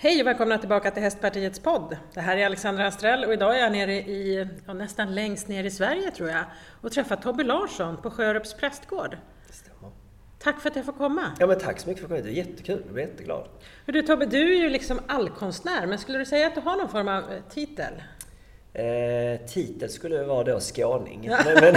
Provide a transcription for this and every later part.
Hej och välkomna tillbaka till Hästpartiets podd. Det här är Alexandra Astrell och idag är jag nere i, ja, nästan längst ner i Sverige tror jag och träffar Tobbe Larsson på Sjörups prästgård. Stämmer. Tack för att jag får komma. Ja men tack så mycket för att du kom hit. Det är jättekul. Jag blir jätteglad. Hör Du Tobbe, du är ju liksom allkonstnär, men skulle du säga att du har någon form av eh, titel? Eh, titel skulle vara då skåning. Men, men,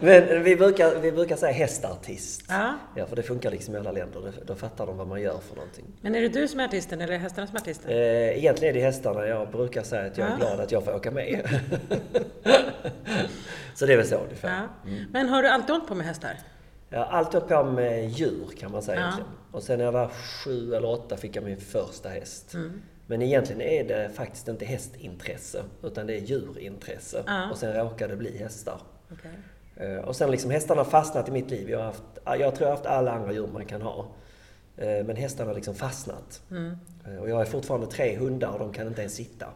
men vi, brukar, vi brukar säga hästartist. Ja. Ja, för det funkar liksom i alla länder. Då, fattar de vad man gör för någonting. Men är det du som är artisten eller är det hästarna som är artisten? Eh, egentligen är det hästarna. Jag brukar säga att jag är Ja. glad att jag får åka med. så det är väl så ungefär. Ja. Men har du alltid hållit på med hästar? Jag har alltid hållit på med djur kan man säga Ja. egentligen. Och sen när jag var sju eller åtta fick jag min första häst. Mm. Men egentligen är det faktiskt inte hästintresse, utan det är djurintresse. Ja. Och sen råkade det bli hästar. Okej. Eh, Och sen liksom hästarna har fastnat i mitt liv. Jag, har haft, jag tror jag har haft alla andra djur man kan ha. Eh, Men hästarna har liksom fastnat. Mm. Eh, Och jag har fortfarande tre hundar och de kan inte ens sitta.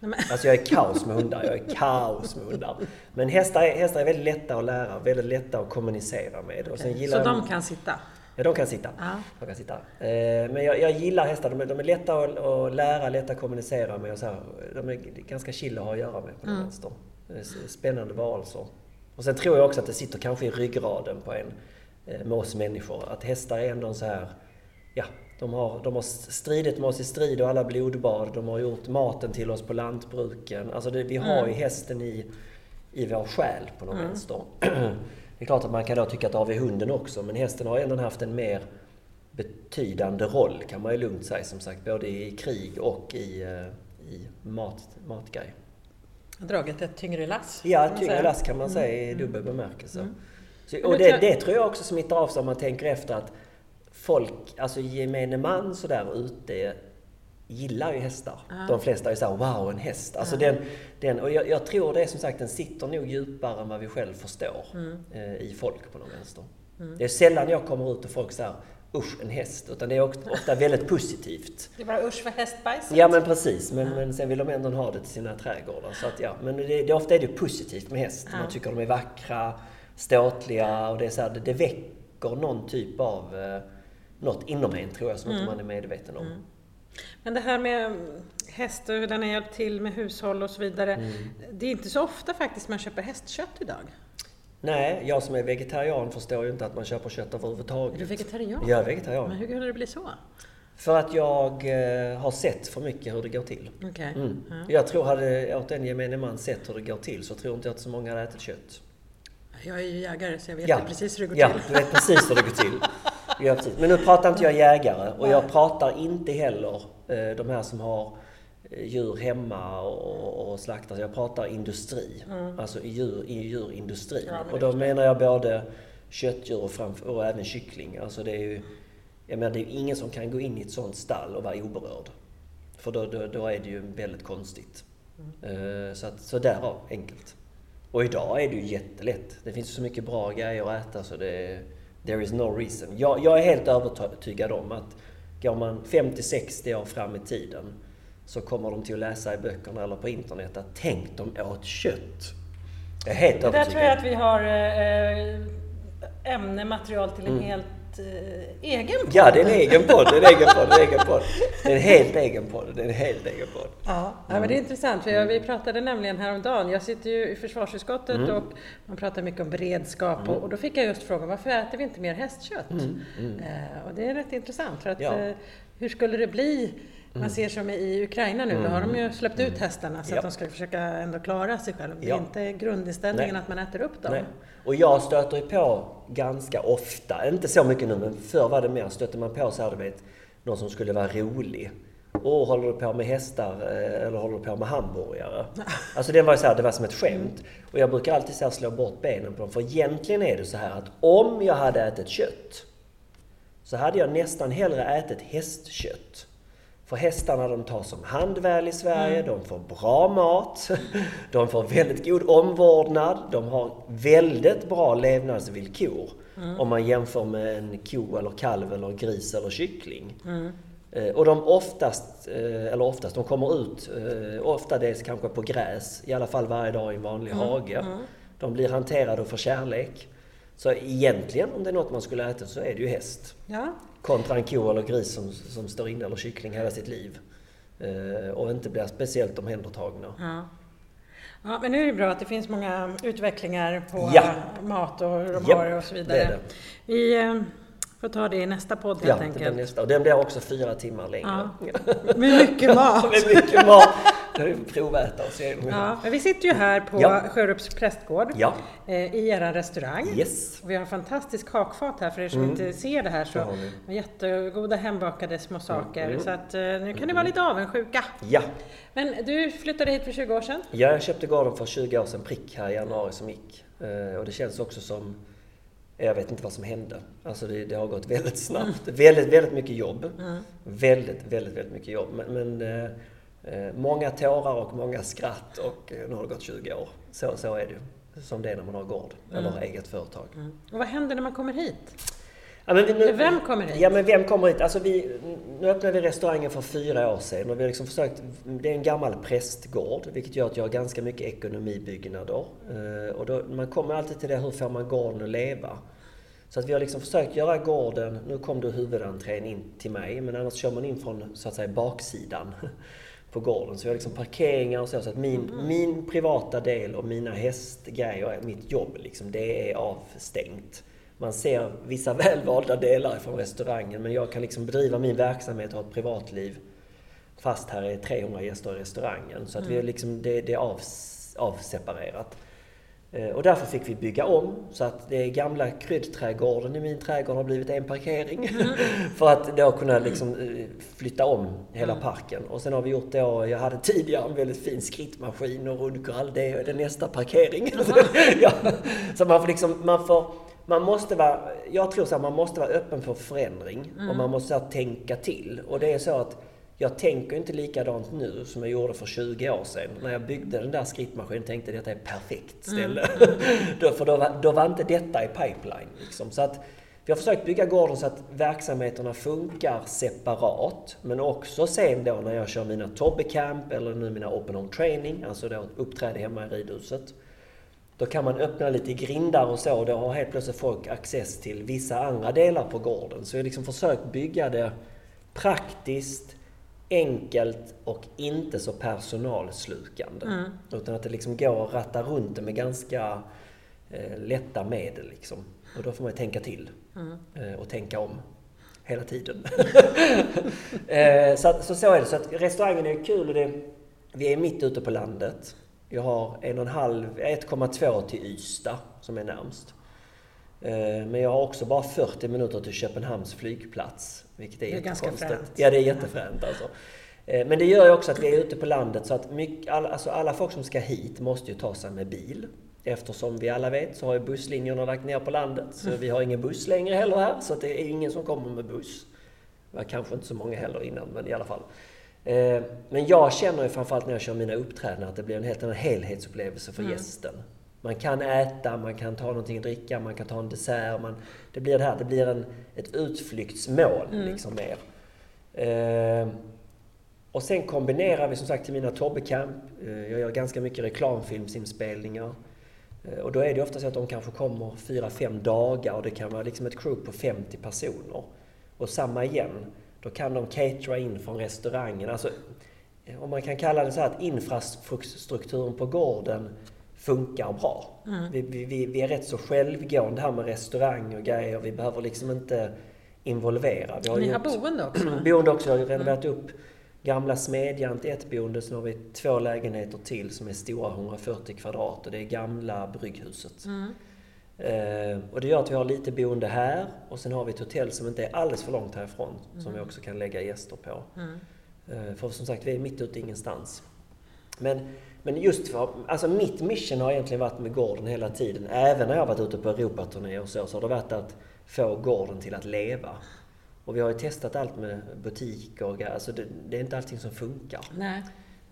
Nej, Alltså jag är kaos med hundar, jag är kaos med hundar. Men hästar är, hästar är väldigt lätta att lära, väldigt lätta att kommunicera med. Och sen gillar Så de kan sitta? Ja, de kan sitta. Ja. De kan sitta. Eh, Men jag, jag gillar hästar. De är, de är lätta att, att lära, lätta att kommunicera med. Och så här. De är ganska chill att ha att göra med på den vänster. Det är s- Spännande varelser. Och sen tror jag också att det sitter kanske i ryggraden på en, eh, med oss människor. Att hästar är ändå så här... Ja, de har, de har stridit med oss i strid och alla blodbad. De har gjort maten till oss på lantbruken. Alltså det, vi har ju hästen i, i vår själ på någon vänster. Det är klart att man kan då tycka att har vi hunden också, men hästen har ändå haft en mer betydande roll kan man ju lugnt säga som sagt, både i krig och i, eh, i mat, matgrej. Dragit ett tyngre lass? Ja, man tyngre lass kan man säga i dubbel bemärkelse. Så, Men och det, det tror jag också smittar av sig om man tänker efter att folk, alltså gemene man så där ute gillar ju hästar. De flesta är så här, wow en häst. Alltså den, den, och jag, jag tror det är som sagt, den sitter nog djupare än vad vi själv förstår eh, i folk på någon vänster. Det är sällan jag kommer ut och folk säger usch en häst, utan det är ofta väldigt positivt. Det är bara usch för hästbajset? Ja men precis, men, men sen vill de ändå ha det till sina trädgårdar. Så att, ja. Men det, det, ofta är det positivt med häst. Man tycker de är vackra, ståtliga och det, är så här, det, det väcker någon typ av eh, något inom en tror jag som inte man är medveten om. Men det här med häst och hur den har hjälpt till med hushåll och så vidare. Mm. Det är inte så ofta faktiskt man köper hästkött idag. Nej, jag som är vegetarian förstår ju inte att man köper kött överhuvudtaget. Är du vegetarian? Jag är vegetarian. Men hur kunde det bli så? För att jag eh, har sett för mycket hur det går till. Okej. Mm. Ja. Jag tror, hade åt en gemene man sett hur det går till så tror inte jag att så många hade ätit kött. Jag är ju jägare så jag vet Ja. precis hur det går Ja, till. du vet precis hur det går till. Ja, precis. Men nu pratar inte jag jägare och jag pratar inte heller eh, de här som har eh, djur hemma och, och slaktar. Jag pratar industri. Alltså i, djur, i djurindustrin. Mm. Ja, och då menar jag både köttdjur och, framf- och även kyckling. Alltså det är ju, jag menar, det är ju ingen som kan gå in i ett sånt stall och vara oberörd. För då, då, då är det ju väldigt konstigt. Mm. Eh, Så, att, så därav, enkelt. Och idag är det ju jättelätt. Det finns så mycket bra grejer att äta så det är, There is no reason. Jag, jag är helt övertygad om att går man 50-60 år fram i tiden så kommer de till att läsa i böckerna eller på internet att tänk de åt kött. Jag är helt Det där övertygad. tror jag att vi har eh, ämne, material till en Mm. helt eh, egen podd. Ja, det är en egen podd. En egen podd. En egen podd. Det är en helt egen podd. Det är en helt egen podd. Ja, ja men det är intressant för jag, vi pratade nämligen häromdagen, jag sitter ju i försvarsutskottet Mm. och man pratar mycket om beredskap och, och då fick jag just frågan varför äter vi inte mer hästkött? Eh, och det är rätt intressant för att Mm, Ja. Mm. eh, hur skulle det bli? Man ser som i Ukraina nu, då har de ju släppt ut hästarna så Ja. att de ska försöka ändå klara sig själva. Det är Ja. inte grundinställningen Nej. att man äter upp dem. Nej. Och jag stöter ju på ganska ofta, inte så mycket nu men förr var det mer, stötte man på så här, du vet, någon som skulle vara rolig. Åh, håller du på med hästar eh, eller håller du på med hamburgare? Alltså det var ju så här, det var som ett skämt. Och jag brukar alltid så slå bort benen på dem. För egentligen är det så här att om jag hade ätit kött så hade jag nästan hellre ätit hästkött. För hästarna de tar som hand väl i Sverige, de får bra mat, de får väldigt god omvårdnad, de har väldigt bra levnadsvillkor. Om man jämför med en ko eller kalv eller gris eller kyckling. Eh, Och de oftast, eh, eller oftast, de kommer ut eh, oftadels kanske på gräs, i alla fall varje dag i en vanlig hage. De blir hanterade och får kärlek. Så egentligen, om det är något man skulle äta så är det ju häst. Ja. Kontra en ko eller gris som, som står inne, eller kyckling hela sitt liv. Eh, och inte blir speciellt omhändertagna. Ja. Ja, men nu är det bra att det finns många utvecklingar på Ja. mat och hur de har det och så det vidare. det. Vi eh, får ta det i nästa podd Ja, helt det blir enkelt. nästa. Och den blir också fyra timmar längre. Med mycket mat. Med mycket mat. Det har vi proväta och se. Ja, men vi sitter ju här på Ja. Sjörups prästgård Ja. eh, i er restaurang. Yes. Och vi har en fantastisk kakfat här för er som inte ser det här. Så Det jättegoda hembakade små saker. Mm. Så att eh, nu kan ni vara lite avundsjuka. Ja. Men du flyttade hit för 20 år sedan. Ja, jag köpte gården för 20 år sedan prick här i januari som gick. Eh, Och det känns också som... Jag vet inte vad som hände. Alltså det, det har gått väldigt snabbt. Väldigt, väldigt mycket jobb. Väldigt, väldigt, väldigt mycket jobb. Men, men eh, eh, många tårar och många skratt och eh, nu har det gått 20 år. Så, så är det ju. Som det är när man har gård eller har eget företag. Och vad händer när man kommer hit? Ja, men vi, nu, Vem kommer hit? Ja, men vem kommer hit? Alltså vi, nu öppnade vi restaurangen för fyra år sedan och vi har liksom försökt, det är en gammal prästgård vilket gör att jag har ganska mycket ekonomibyggnader. Eh, och då, man kommer alltid till det, hur får man gården att leva? Så att vi har liksom försökt göra gården, nu kom du huvudentrén in till mig, men annars kör man in från så att säga baksidan på gården. Så vi har liksom parkeringar och så, så att min, min privata del och mina hästgrejer, mitt jobb liksom, det är avstängt. Man ser vissa välvalda delar från restaurangen, men jag kan liksom bedriva min verksamhet och ha ett privatliv fast här är 300 gäster i restaurangen. Så att vi är liksom, det, det är av, avseparerat. Eh, Och därför fick vi bygga om så att det gamla kryddträdgården i min trädgård har blivit en parkering. för att då kunna liksom eh, flytta om hela parken. Och sen har vi gjort då, jag hade tidigare en väldigt fin skrittmaskin och rundkall, det är den nästa parkering. ja. Så man får liksom, man får, man måste vara, jag tror så här, man måste vara öppen för förändring och man måste här, tänka till. Och det är så att jag tänker inte likadant nu som jag gjorde för 20 år sedan. När jag byggde den där skrittmaskinen tänkte jag att detta är perfekt ställe. då, för då var, då var inte detta i pipeline. Liksom. Så att vi har försökt bygga gården så att verksamheterna funkar separat. Men också sen då när jag kör mina Tobbe Camp eller nu mina Open Home Training, alltså då uppträder hemma i ridhuset. Då kan man öppna lite grindar och så och då har helt plötsligt folk access till vissa andra delar på gården. Så jag har liksom försökt bygga det praktiskt, enkelt och inte så personalslukande. Utan att det liksom går att ratta runt det med ganska eh, lätta medel. Liksom. Och då får man tänka till eh, och tänka om hela tiden. eh, så, att, så så är det. Så att restaurangen är kul och det, vi är mitt ute på landet. Jag har en och en halv, 1,2 till Ystad som är närmst. Eh, Men jag har också bara 40 minuter till Köpenhamns flygplats. Vilket är, Det är ganska fränt. Ja, det är jättefränt alltså. Eh, Men det gör ju också att vi är ute på landet så att mycket, alla, alltså alla folk som ska hit måste ju ta sig med bil. Eftersom vi alla vet så har ju busslinjerna lagt ner på landet. Så vi har ingen buss längre heller här. Så att det är ingen som kommer med buss. Det var kanske inte så många heller innan, men i alla fall. Eh, Men jag känner ju framförallt när jag kör mina uppträdanden att det blir en helt annan helhetsupplevelse för gästen. Man kan äta, man kan ta någonting att dricka, man kan ta en dessert. Man, det blir det här, det blir en, ett utflyktsmål liksom mer. Eh, och sen kombinerar vi som sagt till mina Tobbe-camp. Eh, Jag gör ganska mycket reklamfilmsinspelningar. Eh, Och då är det ofta så att de kanske kommer fyra, fem dagar och det kan vara liksom ett crew på 50 personer. Och samma igen, då kan de catera in från restaurangen. Alltså, om man kan kalla det så här att infrastrukturen på gården funkar bra. Vi, vi, vi, vi är rätt så självgående här med restaurang och grejer. Vi behöver liksom inte involvera. Vi Ni har gjort- boende också? boende också. Vi har renoverat upp gamla Smedjan till ett boende. Sen har vi två lägenheter till som är stora, 140 kvadrat. Och det är gamla Brygghuset. Eh, och det gör att vi har lite boende här. Och sen har vi ett hotell som inte är alldeles för långt härifrån. Som vi också kan lägga gäster på. Eh, för som sagt, vi är mitt ute i ingenstans. Men, men just för, alltså mitt mission har egentligen varit med gården hela tiden. Även när jag har varit ute på Europaturné och så, så har det varit att få gården till att leva. Och vi har ju testat allt med butiker och. Alltså det, det är inte allting som funkar. Nej.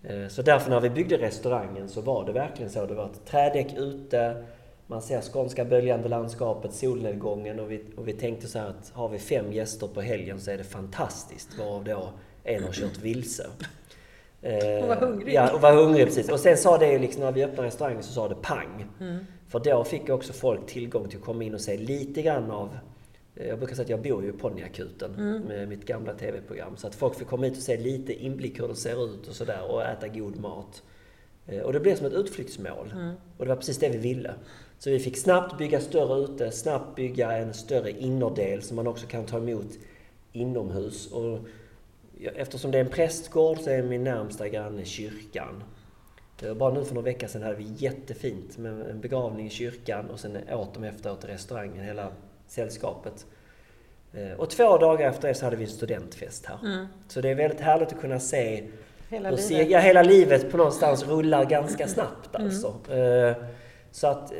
Eh, Så därför när vi byggde restaurangen så var det verkligen så. Det var ett trädäck ute, man ser skånska böljande landskapet, solnedgången och vi, och vi tänkte så här att har vi fem gäster på helgen så är det fantastiskt. Varav då en har kört vilse. Eh, Och var hungrig. Ja, och var hungrig precis. Och sen sa det ju liksom när vi öppnade restaurangen så sa det pang. Mm. För då fick också folk tillgång till att komma in och se lite grann av Eh, jag brukar säga att jag bor ju i Ponnyakuten mm. med mitt gamla TV-program. Så att folk får komma hit och se lite inblick hur det ser ut och sådär och äta god mat. Eh, och det blev som ett utflyktsmål. Mm. Och det var precis det vi ville. Så vi fick snabbt bygga större ute, snabbt bygga en större innerdel som man också kan ta emot inomhus. Och eftersom det är en prästgård så är min närmsta granne kyrkan. Bara nu för några veckor sedan hade vi jättefint med en begravning i kyrkan och sen åt de efteråt i restaurangen, hela sällskapet. Eh, och två dagar efter det så hade vi en studentfest här. Mm. Så det är väldigt härligt att kunna se hela, livet. ja, hela livet på någonstans rullar ganska snabbt mm. alltså. Mm. Så att eh,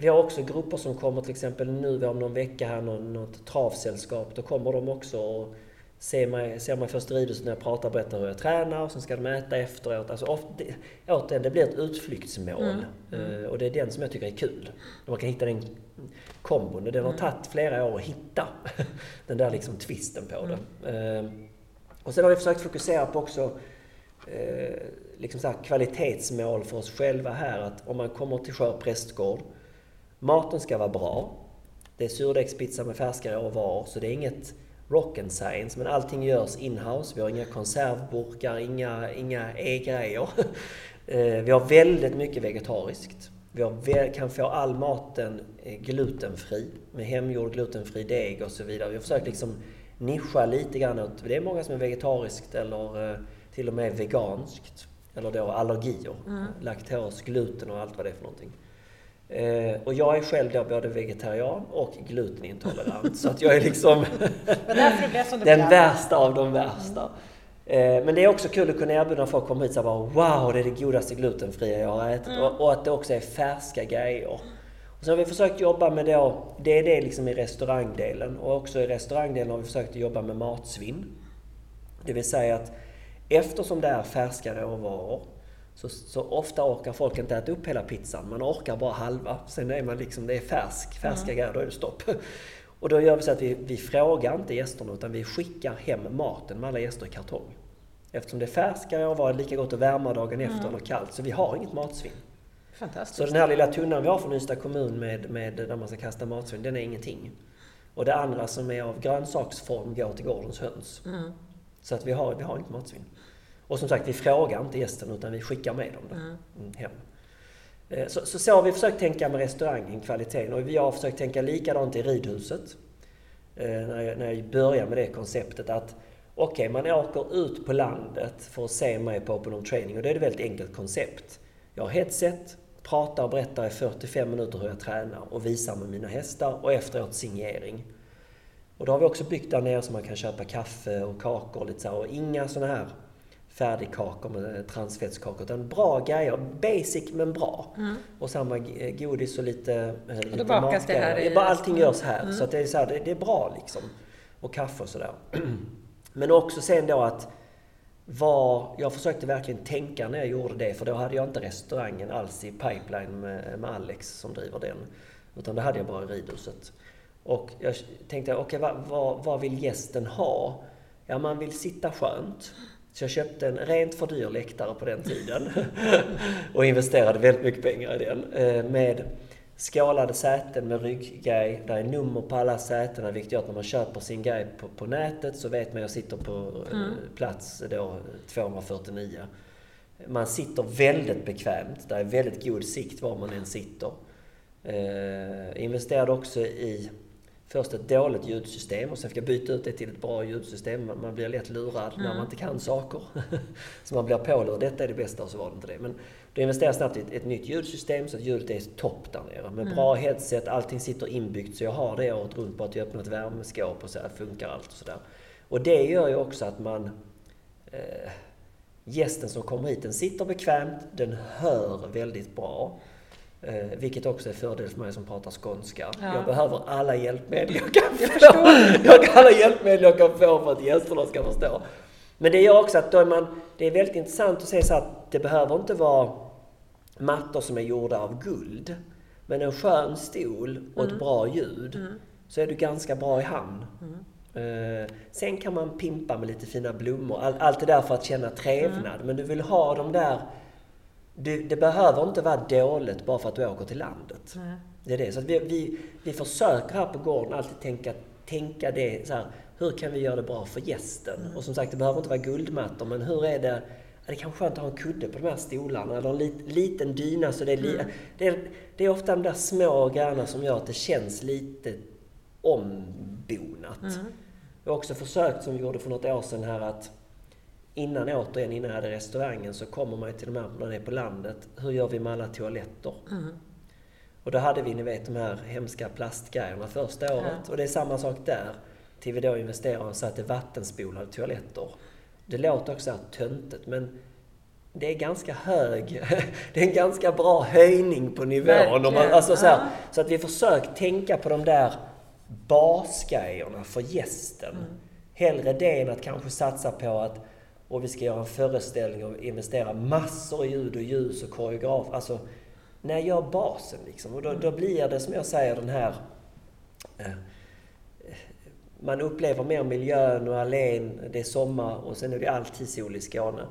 vi har också grupper som kommer till exempel nu om någon vecka här, något travsällskap. Då kommer de också och ser mig, ser mig först i ridhuset när jag pratar och berättar hur jag tränar och sen ska de äta efteråt. Alltså ofta, det, återigen, det blir ett utflyktsmål. Mm. Mm. och det är den som jag tycker är kul. Man kan hitta den kombon. Det har mm. tagit flera år att hitta den där liksom twisten på det. Mm. och sen har vi försökt fokusera på också eh, liksom så kvalitetsmål för oss själva här. Att om man kommer till Sjö prästgård, maten ska vara bra. Det är surdegspizza med färska råvaror, så det är inget rock and science, men allting görs inhouse. Vi har inga konservburkar, inga, inga e-grejer. Eh, vi har väldigt mycket vegetariskt. Vi har, kan få all maten eh, glutenfri, med hemgjord glutenfri deg och så vidare. Vi har försökt liksom nischa lite grann åt, det är många som är vegetariskt eller eh, till och med veganskt. Eller då allergier, mm. laktos, gluten och allt vad det är för någonting. Eh, och jag är själv då både vegetarian och glutenintolerant. så att jag är liksom den värsta av de värsta. Mm. men det är också kul att kunna erbjuda folk kommer hit och bara Wow, det är det godaste glutenfria jag har ätit. Mm. Och, och, att det också är färska grejer. Och så har vi försökt jobba med då, det är det liksom i restaurangdelen. Och också i restaurangdelen har vi försökt jobba med matsvinn. Det vill säga att eftersom det är färska råvaror så, så, ofta orkar folk inte äta upp hela pizzan. Man orkar bara halva. Sen är man liksom, det är färsk, färska mm. grejer, då är det stopp. Och då gör vi så att vi, vi frågar inte gästerna utan vi skickar hem maten med alla gäster i kartong. Eftersom det är färska råvaror lika gott att värma dagen efter mm. eller kallt. Så vi har inget matsvinn. Fantastiskt. Så den här lilla tunnan vi har från Ystad kommun med, med där man ska kasta matsvinn, den är ingenting. Och det andra som är av grönsaksform går till gårdens höns. Mm. Så att vi har, vi har inte matsvinn. Och som sagt, vi frågar inte gästen utan vi skickar med dem mm. hem. Eh, så, så, så har vi försökt tänka med restaurangen, kvaliteten. Och vi har försökt tänka likadant i ridhuset. Eh, när jag, när jag började med det konceptet att okej, okay, man åker ut på landet för att se mig på Open Training och det är ett väldigt enkelt koncept. Jag har headset, pratar och berättar i 45 minuter hur jag tränar och visar med mina hästar och efteråt signering. Och då har vi också byggt där nere så man kan köpa kaffe och kakor och lite så och inga sådana här färdigkakor med transfettskakor. Utan bra grejer. Basic men bra. Mm. Och samma godis och lite, och lite då bakas det här i... Bara allting görs här. Mm. Så det, är så här, det, det, är bra liksom. Och kaffe och sådär. men också sen då att var, jag försökte verkligen tänka när jag gjorde det, för då hade jag inte restaurangen alls i pipeline med, med Alex som driver den. Utan det hade jag bara i ridhuset. Och jag tänkte, okej okay, vad, vad, vad vill gästen ha? Ja, man vill sitta skönt. Så jag köpte en rent för dyr läktare på den tiden. och investerade väldigt mycket pengar i den. Eh, med skålade säten med rygggrej. Där är nummer på alla sätena vilket gör att när man köper sin grej på, på nätet så vet man att jag sitter på eh, mm. plats då 249. Man sitter väldigt bekvämt. Det är väldigt god sikt var man än sitter. Eh, investerade också i först ett dåligt ljudsystem och sen fick jag byta ut det till ett bra ljudsystem. Man blir lätt lurad mm. när man inte kan saker. så man blir pålurad. Detta är det bästa och så var det inte det. Men då investerade jag snabbt i ett, ett nytt ljudsystem så att ljudet är topp där nere. Med mm. bra headset, allting sitter inbyggt så jag har det året runt på att jag öppnar ett värmeskåp och så funkar allt och sådär. Och det gör ju också att man eh, Gästen som kommer hit, den sitter bekvämt, den hör väldigt bra. Eh, vilket också är fördel för mig som pratar skånska. Ja. Jag behöver alla hjälpmedel jag kan få. Jag, jag alla hjälpmedel jag kan få för att gästerna ska förstå. Men det gör också att då är man, det är väldigt intressant att se så att det behöver inte vara mattor som är gjorda av guld. Men en skön stol och mm. ett bra ljud mm. så är du ganska bra i hamn. Mm. Uh, sen kan man pimpa med lite fina blommor. All, allt det där för att känna trevnad. Mm. Men du vill ha de där det, det, behöver inte vara dåligt bara för att du åker till landet. Nej. Det är det. Så vi, vi, vi försöker här på gården alltid tänka, tänka det så här, hur kan vi göra det bra för gästen? Och som sagt, det behöver inte vara guldmattor, men hur är det det är kanske skönt att ha en kudde på de här stolarna eller en lit, liten dyna. Så det, är li, Mm. det, är, det är ofta de där små grejerna som gör att det känns lite ombonat. Mm. Jag har också försökt, som vi gjorde för något år sedan här, att innan återigen, innan jag hade restaurangen, så kommer man ju till de här, när det är på landet, hur gör vi med alla toaletter? Mm. Och då hade vi, ni vet, de här hemska plastgrejerna första året. Ja. Och det är samma sak där. Till vi då investerade och satte vattenspolade toaletter. Det låter också töntigt, men det är ganska hög, det är en ganska bra höjning på nivån. Om man, alltså så, här, så att vi försökt tänka på de där basgrejerna för gästen. Mm. Hellre det än att kanske satsa på att och vi ska göra en föreställning och investera massor i ljud och ljus och koreograf. Alltså, när jag gör basen liksom. Och då, då blir det som jag säger den här... Eh, man upplever mer miljön och allén, det är sommar och sen är det alltid sol i Skåne.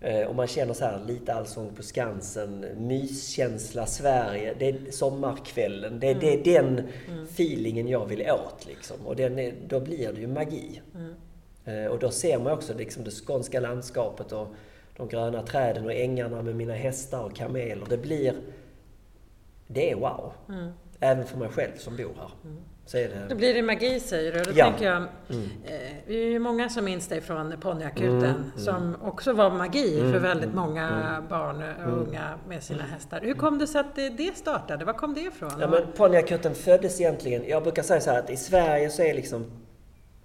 Eh, och man känner så här lite Allsång på Skansen, myskänsla Sverige, det är sommarkvällen. Det, det är den feelingen jag vill åt liksom. Och den är, då blir det ju magi. Eh, och då ser man också liksom det skånska landskapet och de gröna träden och ängarna med mina hästar och kameler. Det blir... Det är wow. Mm. Även för mig själv som bor här. Så är Då det... blir det magi säger du. Då Ja. tänker jag, eh, vi är ju många som minns dig från Ponnyakuten som också var magi för väldigt många barn och unga med sina hästar. Hur kom det sig att det, det startade? Var kom det ifrån? Ja, men Ponnyakuten föddes egentligen... Jag brukar säga så här att i Sverige så är liksom...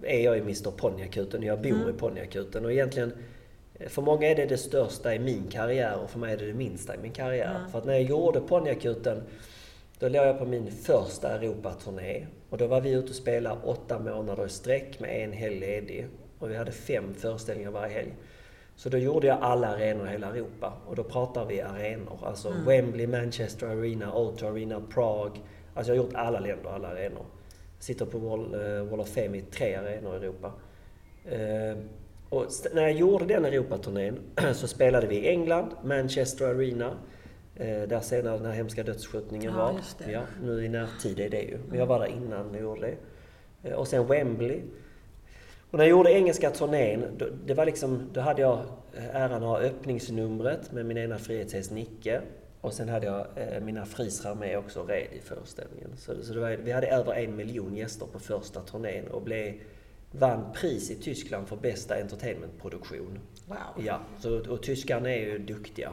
Är jag i Mr Ponnyakuten och jag bor i Ponnyakuten. Och egentligen... För många är det det största i min karriär och för mig är det det minsta i min karriär. För att när jag gjorde Ponnyakuten då låg jag på min första Europaturné. Och då var vi ute och spelade åtta månader i sträck med en helg ledig. Och vi hade fem föreställningar varje helg. Så då gjorde jag alla arenor i hela Europa. Och då pratar vi arenor. Alltså Wembley, Manchester Arena, O2 Arena, Prague. Alltså jag har gjort alla länder, alla arenor. Sitter på Wall, eh, Wall of Fame i tre arenor i Europa. Eh, och när jag gjorde den Europaturnén så spelade vi i England, Manchester Arena. Eh, där senare den här hemska dödsskjutningen Ja, var. Ja, nu i närtid är det ju. Men jag var där innan jag gjorde det. Och sen Wembley. Och när jag gjorde engelska turnén, då, det var liksom, då hade jag äran att ha öppningsnumret med min ena frihetshäst Nicke. Och sen hade jag eh, mina frisrar med också red i föreställningen. Så, så var, vi hade över en miljon gäster på första turnén och blev, vann pris i Tyskland för bästa entertainmentproduktion. Wow. Ja, så, och tyskarna är ju duktiga.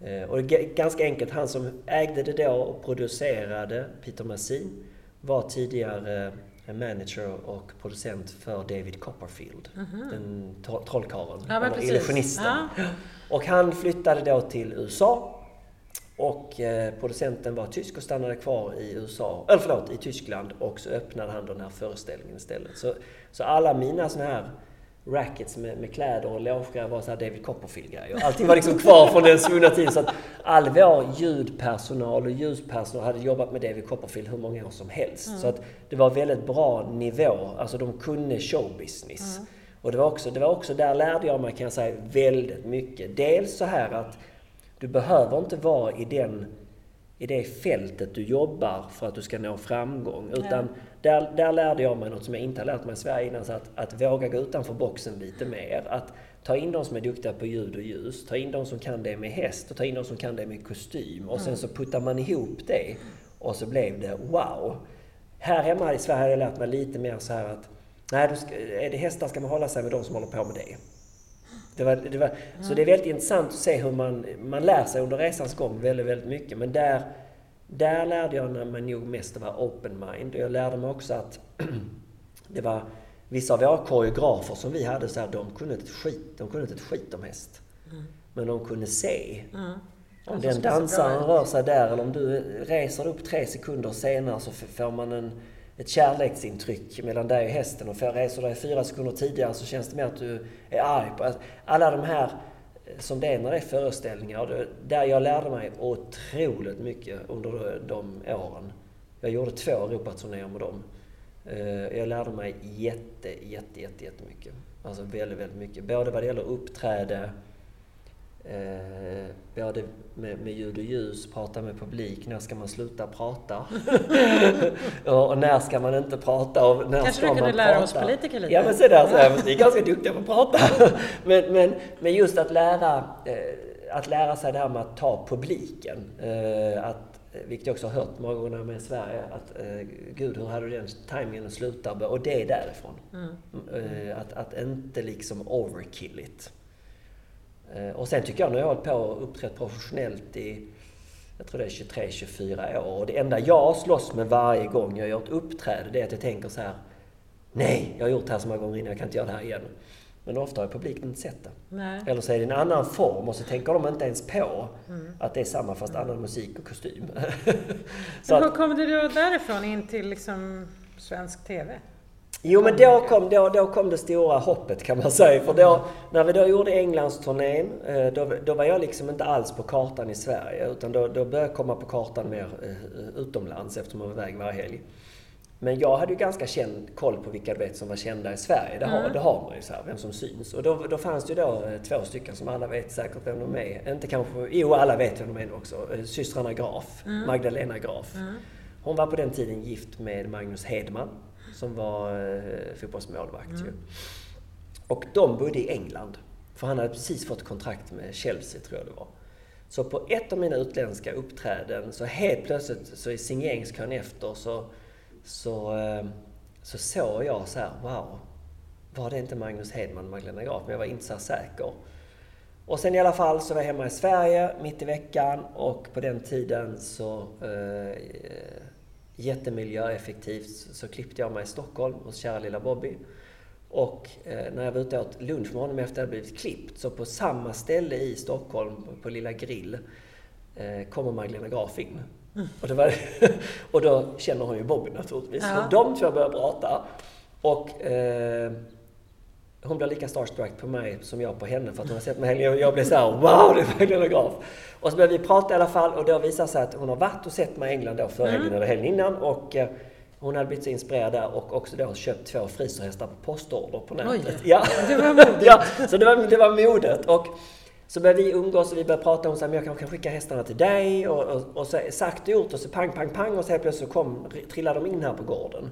Eh, och ganska enkelt, han som ägde det då och producerade, Peter Massin, var tidigare eh, manager och producent för David Copperfield. Den tro- trollkarlen, Ja, illusionisten. Ja. Och han flyttade då till USA. Och eh, producenten var tysk och stannade kvar i USA, eller förlåt, i Tyskland. Och så öppnade han den här föreställningen istället. Så, så alla mina såna här rackets med, med kläder och logebrejer var så här David Copperfield-grejer. Allting var liksom kvar från den svunna tiden. Så att all vår ljudpersonal och ljuspersonal hade jobbat med David Copperfield hur många år som helst. Så att det var väldigt bra nivå. Alltså de kunde showbusiness. Och det var, också, det var också, där lärde jag mig kan jag säga väldigt mycket. Dels så här att du behöver inte vara i, den, i det fältet du jobbar för att du ska nå framgång. Utan där, där lärde jag mig något som jag inte har lärt mig i Sverige innan. Så att, att våga gå utanför boxen lite mer. Att ta in de som är duktiga på ljud och ljus. Ta in de som kan det med häst och ta in de som kan det med kostym. Och sen så puttar man ihop det. Och så blev det wow. Här hemma i Sverige har jag lärt mig lite mer så här att Nej, ska, är det hästar ska man hålla sig med de som håller på med det. Det var, det var, Så det är väldigt intressant att se hur man, man lär sig under resans gång väldigt, väldigt mycket. Men där, där lärde jag mig nog mest att vara open mind. Och jag lärde mig också att det var vissa av våra koreografer som vi hade, så här, de, kunde inte ett skit, de kunde inte ett skit om häst. Men de kunde se. Mm. Om Det den dansaren rör sig där eller om du reser upp tre sekunder senare så får man en, ett kärleksintryck mellan dig och hästen. Och för reser dig fyra sekunder tidigare så känns det mer att du är arg på... Alla de här eh, som det är när det är föreställningar. Där jag lärde mig otroligt mycket under de åren. Jag gjorde två Europaturnéer med dem. Eh, jag lärde mig jätte, jätte, jätte, jättemycket. Alltså väldigt, väldigt mycket. Både vad det gäller uppträde, Eh, både med, med ljud och ljus, prata med publik, när ska man sluta prata? och när ska man inte prata? Och när Kanske ska du man kunde lära prata? oss politiker lite? Ja men se där, så här, vi är ganska duktiga på att prata. men, men, men just att lära, eh, att lära sig det här med att ta publiken. Eh, att, vilket jag också har hört många gånger med Sverige, att eh, Gud, hur hade du den tajmingen att sluta? Och det är därifrån. Mm. Eh, att, att inte liksom overkill it. Eh, Och sen tycker jag, nu har jag hållit på och uppträtt professionellt i, jag tror det är 23-24 år. Och det enda jag slåss med varje gång jag gör ett uppträde, det är att jag tänker så här. Nej, jag har gjort det här så många gånger innan, jag kan inte göra det här igen. Men ofta har publiken inte sett det. Nej. Eller så är det en annan form och så tänker de inte ens på Mm. att det är samma fast annan musik och kostym. så Men hur kom du då därifrån in till liksom svensk TV? Jo men då kom, då, då kom det stora hoppet kan man säga. För då, när vi då gjorde Englandsturnén, eh, då, då var jag liksom inte alls på kartan i Sverige. Utan då, då började jag komma på kartan mer eh, utomlands eftersom man var iväg varje helg. Men jag hade ju ganska känd koll på vilka du vet som var kända i Sverige. Det har, Mm. det har man ju så här, vem som syns. Och då, då fanns det ju då eh, två stycken som alla vet säkert vem de är. Inte kanske, jo alla vet vem de är också. Systrarna Graf, Magdalena Graf. Mm. Hon var på den tiden gift med Magnus Hedman som var eh, fotbollsmålvakt ju. Och de bodde i England. För han hade precis fått kontrakt med Chelsea tror jag det var. Så på ett av mina utländska uppträden så helt plötsligt så i signeringskön efter så, så, eh, så såg jag så här, wow. Var det inte Magnus Hedman och Magdalena Graf? Men jag var inte så säker. Och sen i alla fall så var jag hemma i Sverige mitt i veckan och på den tiden så eh, jättemiljöeffektivt så klippte jag mig i Stockholm hos kära lilla Bobby. Och eh, när jag var ute och åt lunch med honom efter att jag blivit klippt så på samma ställe i Stockholm, på, på Lilla Grill, eh, kommer Magdalena Graf in. Och, det var, och då känner hon ju Bobby naturligtvis. Ja. Och de två börjar prata. Och eh, hon blir lika starstruck på mig som jag på henne för att hon har sett mig. Och jag blev så här, wow, det är Magdalena Graf. Och så började vi prata i alla fall och då visade sig att hon har varit och sett mig i England då förra helgen eller helgen innan. Och eh, hon hade blivit så inspirerad där och också då köpt två friserhästar på postorder på nätet. Oj, ja. det var modigt. ja, så det var, det var modet. Och så började vi umgås och vi började prata om att jag kanske kan skicka hästarna till dig. Och, och, och så sagt och gjort och så pang, pang, pang och så helt plötsligt så kom, trillade de in här på gården.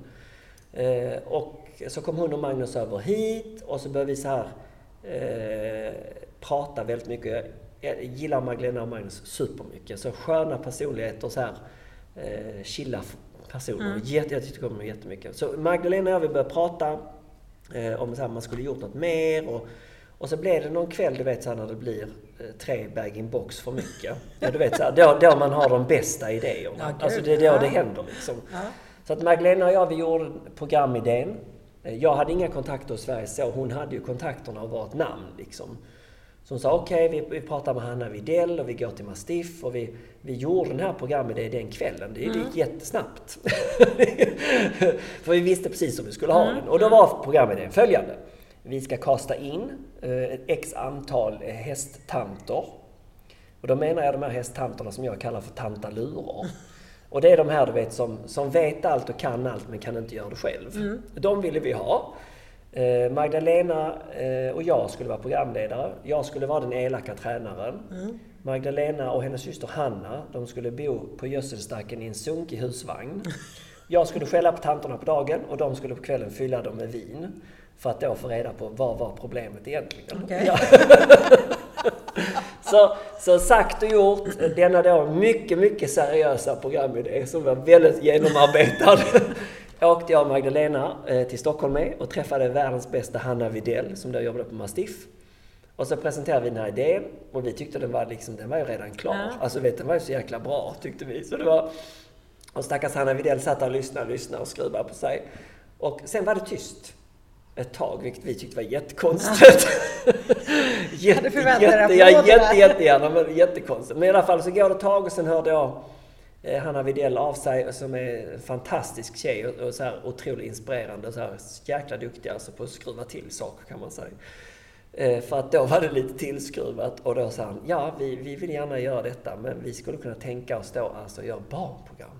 Eh, och så kom hon och Magnus över hit och så började vi så här eh, prata väldigt mycket. Jag gillar Magdalena och Magnus supermycket. Så sköna personligheter, så här eh, chilla personer. Mm. Jätte, jag tycker om dem jättemycket. Så Magdalena och jag vi började prata eh, om att man skulle gjort något mer. Och, och så blev det någon kväll, du vet så här, när det blir eh, tre bag-in-box för mycket. Ja, du vet så här, då, då man har de bästa idéerna. Ja, alltså det är då Ja. det händer liksom. Ja. Så att Magdalena och jag, vi gjorde programidén. Eh, Jag hade inga kontakter i Sverige så, hon hade ju kontakterna och var ett namn liksom. Så hon sa okej, vi, vi pratar med Hanna Widell och vi går till Mastiff och vi, vi gjorde den här programidén den kvällen. Det, det gick jättesnabbt. För vi visste precis hur vi skulle ha den. Och då var programidén följande. Vi ska kasta in eh, ett x antal eh, hästtanter. Och då menar jag de här hästtanterna som jag kallar för tantalurer. Och det är de här du vet som, som vet allt och kan allt men kan inte göra det själv. De ville vi ha. Eh, Magdalena eh, och jag skulle vara programledare. Jag skulle vara den elaka tränaren. Magdalena och hennes syster Hanna, de skulle bo på gödselstacken i en sunkig husvagn. Jag skulle skälla på tanterna på dagen och de skulle på kvällen fylla dem med vin. För att då få reda på vad var problemet egentligen. Okej. Ja. Så, så sagt och gjort, denna då mycket, mycket seriösa programidé som var väldigt genomarbetad. Åkte jag och Magdalena eh, till Stockholm med och träffade världens bästa Hanna Widell som då jobbade på Mastiff. Och så presenterade vi den här idén och vi tyckte den var liksom, den var ju redan klar. Ja. Alltså vet, den var ju så jäkla bra tyckte vi. Så det var, och stackars Hanna Widell satt där och lyssnade och lyssnade och skruvade på sig. Och sen var det tyst ett tag, vilket vi tyckte var jättekonstigt. jätte, jätte, ja, jätte, jättegärna, men jättekonstigt. Men i alla fall så går det ett tag och sen hörde jag Hanna Widell av sig som är en fantastisk tjej och, och så här otroligt inspirerande och så här jäkla duktig alltså på att skruva till saker kan man säga. Eh, För att då var det lite tillskruvat och då sa han, ja vi, vi vill gärna göra detta men vi skulle kunna tänka oss då alltså göra barnprogram.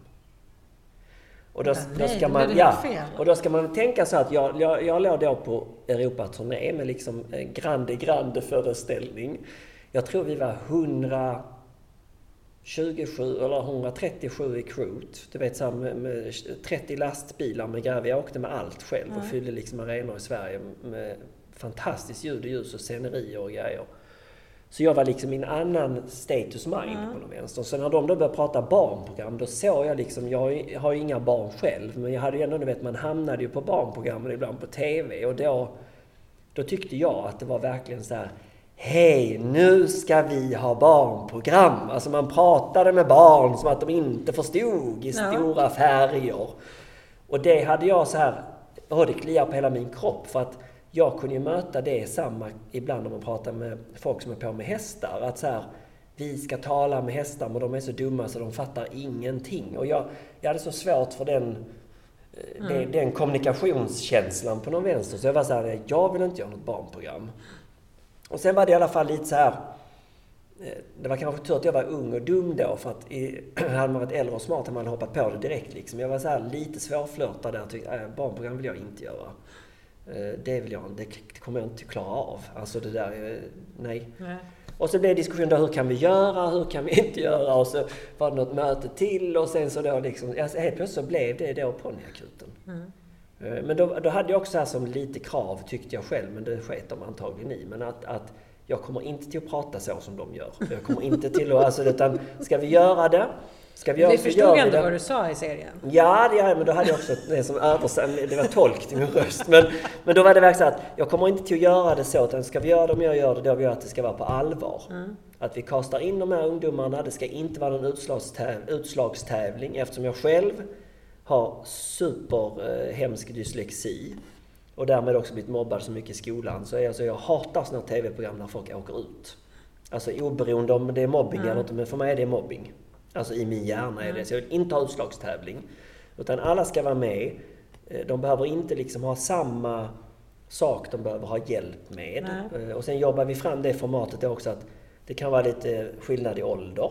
Och då, Men då nej, ska då man, ja, och då ska man tänka så att jag, jag, jag låg då på Europaturné med liksom eh, grande, grande föreställning Jag tror vi var 127 eller 137 i Crute. Du vet så med, med 30 lastbilar med grejer. Jag åkte med allt själv och fyllde liksom arenor i Sverige med fantastiskt ljud och ljus och scenerier och grejer. Så jag var liksom i en annan status mind mm. på något vänster. Så när de då började prata barnprogram, då såg jag liksom, jag har ju inga barn själv, men jag hade ju ändå, du vet, man hamnade ju på barnprogrammen ibland på TV och då, då tyckte jag att det var verkligen så här, Hej, nu ska vi ha barnprogram! Alltså man pratade med barn som att de inte förstod i ja. stora färger. Och det hade jag så här, oh, det kliar på hela min kropp för att jag kunde ju möta det samma ibland om man pratar med folk som är på med hästar. Att så här, vi ska tala med hästar men de är så dumma så de fattar ingenting. Och jag, jag hade så svårt för den, eh, mm. den, den kommunikationskänslan på någon vänster. Så jag var så här, jag vill inte göra något barnprogram. Och sen var det i alla fall lite så här. Eh, det var kanske tur att jag var ung och dum då för att i, hade man varit äldre och smart hade man hoppat på det direkt liksom. Jag var så här lite svårflörtad där tyckte, äh, barnprogram vill jag inte göra. Eh, det vill jag det kommer jag inte klara av. Alltså det där, eh, nej. nej. Och så blev diskussionen då, hur kan vi göra, hur kan vi inte göra? Och så var det något möte till och sen så då liksom, alltså helt plötsligt så blev det då ponnyakuten. Mm. Eh, men då, då hade jag också här som lite krav, tyckte jag själv, men det sket de antagligen i. Men att, att jag kommer inte till att prata så som de gör. Jag kommer inte till att, alltså, utan ska vi göra det Ska vi göra vi förstod ändå vad du sa i serien. Ja, det gör men då hade jag också det som översänd, det var tolk till min röst. Men, men då var det verkligen så att jag kommer inte till att göra det så, utan ska vi göra det om jag gör det, då vill jag att det ska vara på allvar. Mm. Att vi kastar in de här ungdomarna, det ska inte vara någon utslagstäv, utslagstävling eftersom jag själv har superhemsk eh, dyslexi och därmed också blivit mobbad så mycket i skolan. Så jag, alltså, jag hatar sådana TV-program där folk åker ut. Alltså oberoende om det är mobbing mm. eller inte, men för mig är det mobbing. Alltså i min hjärna är det. Så jag vill inte ha utslagstävling. Utan alla ska vara med. Eh, de behöver inte liksom ha samma sak de behöver ha hjälp med. Nej. Eh, och sen jobbar vi fram det formatet också att det kan vara lite skillnad i ålder.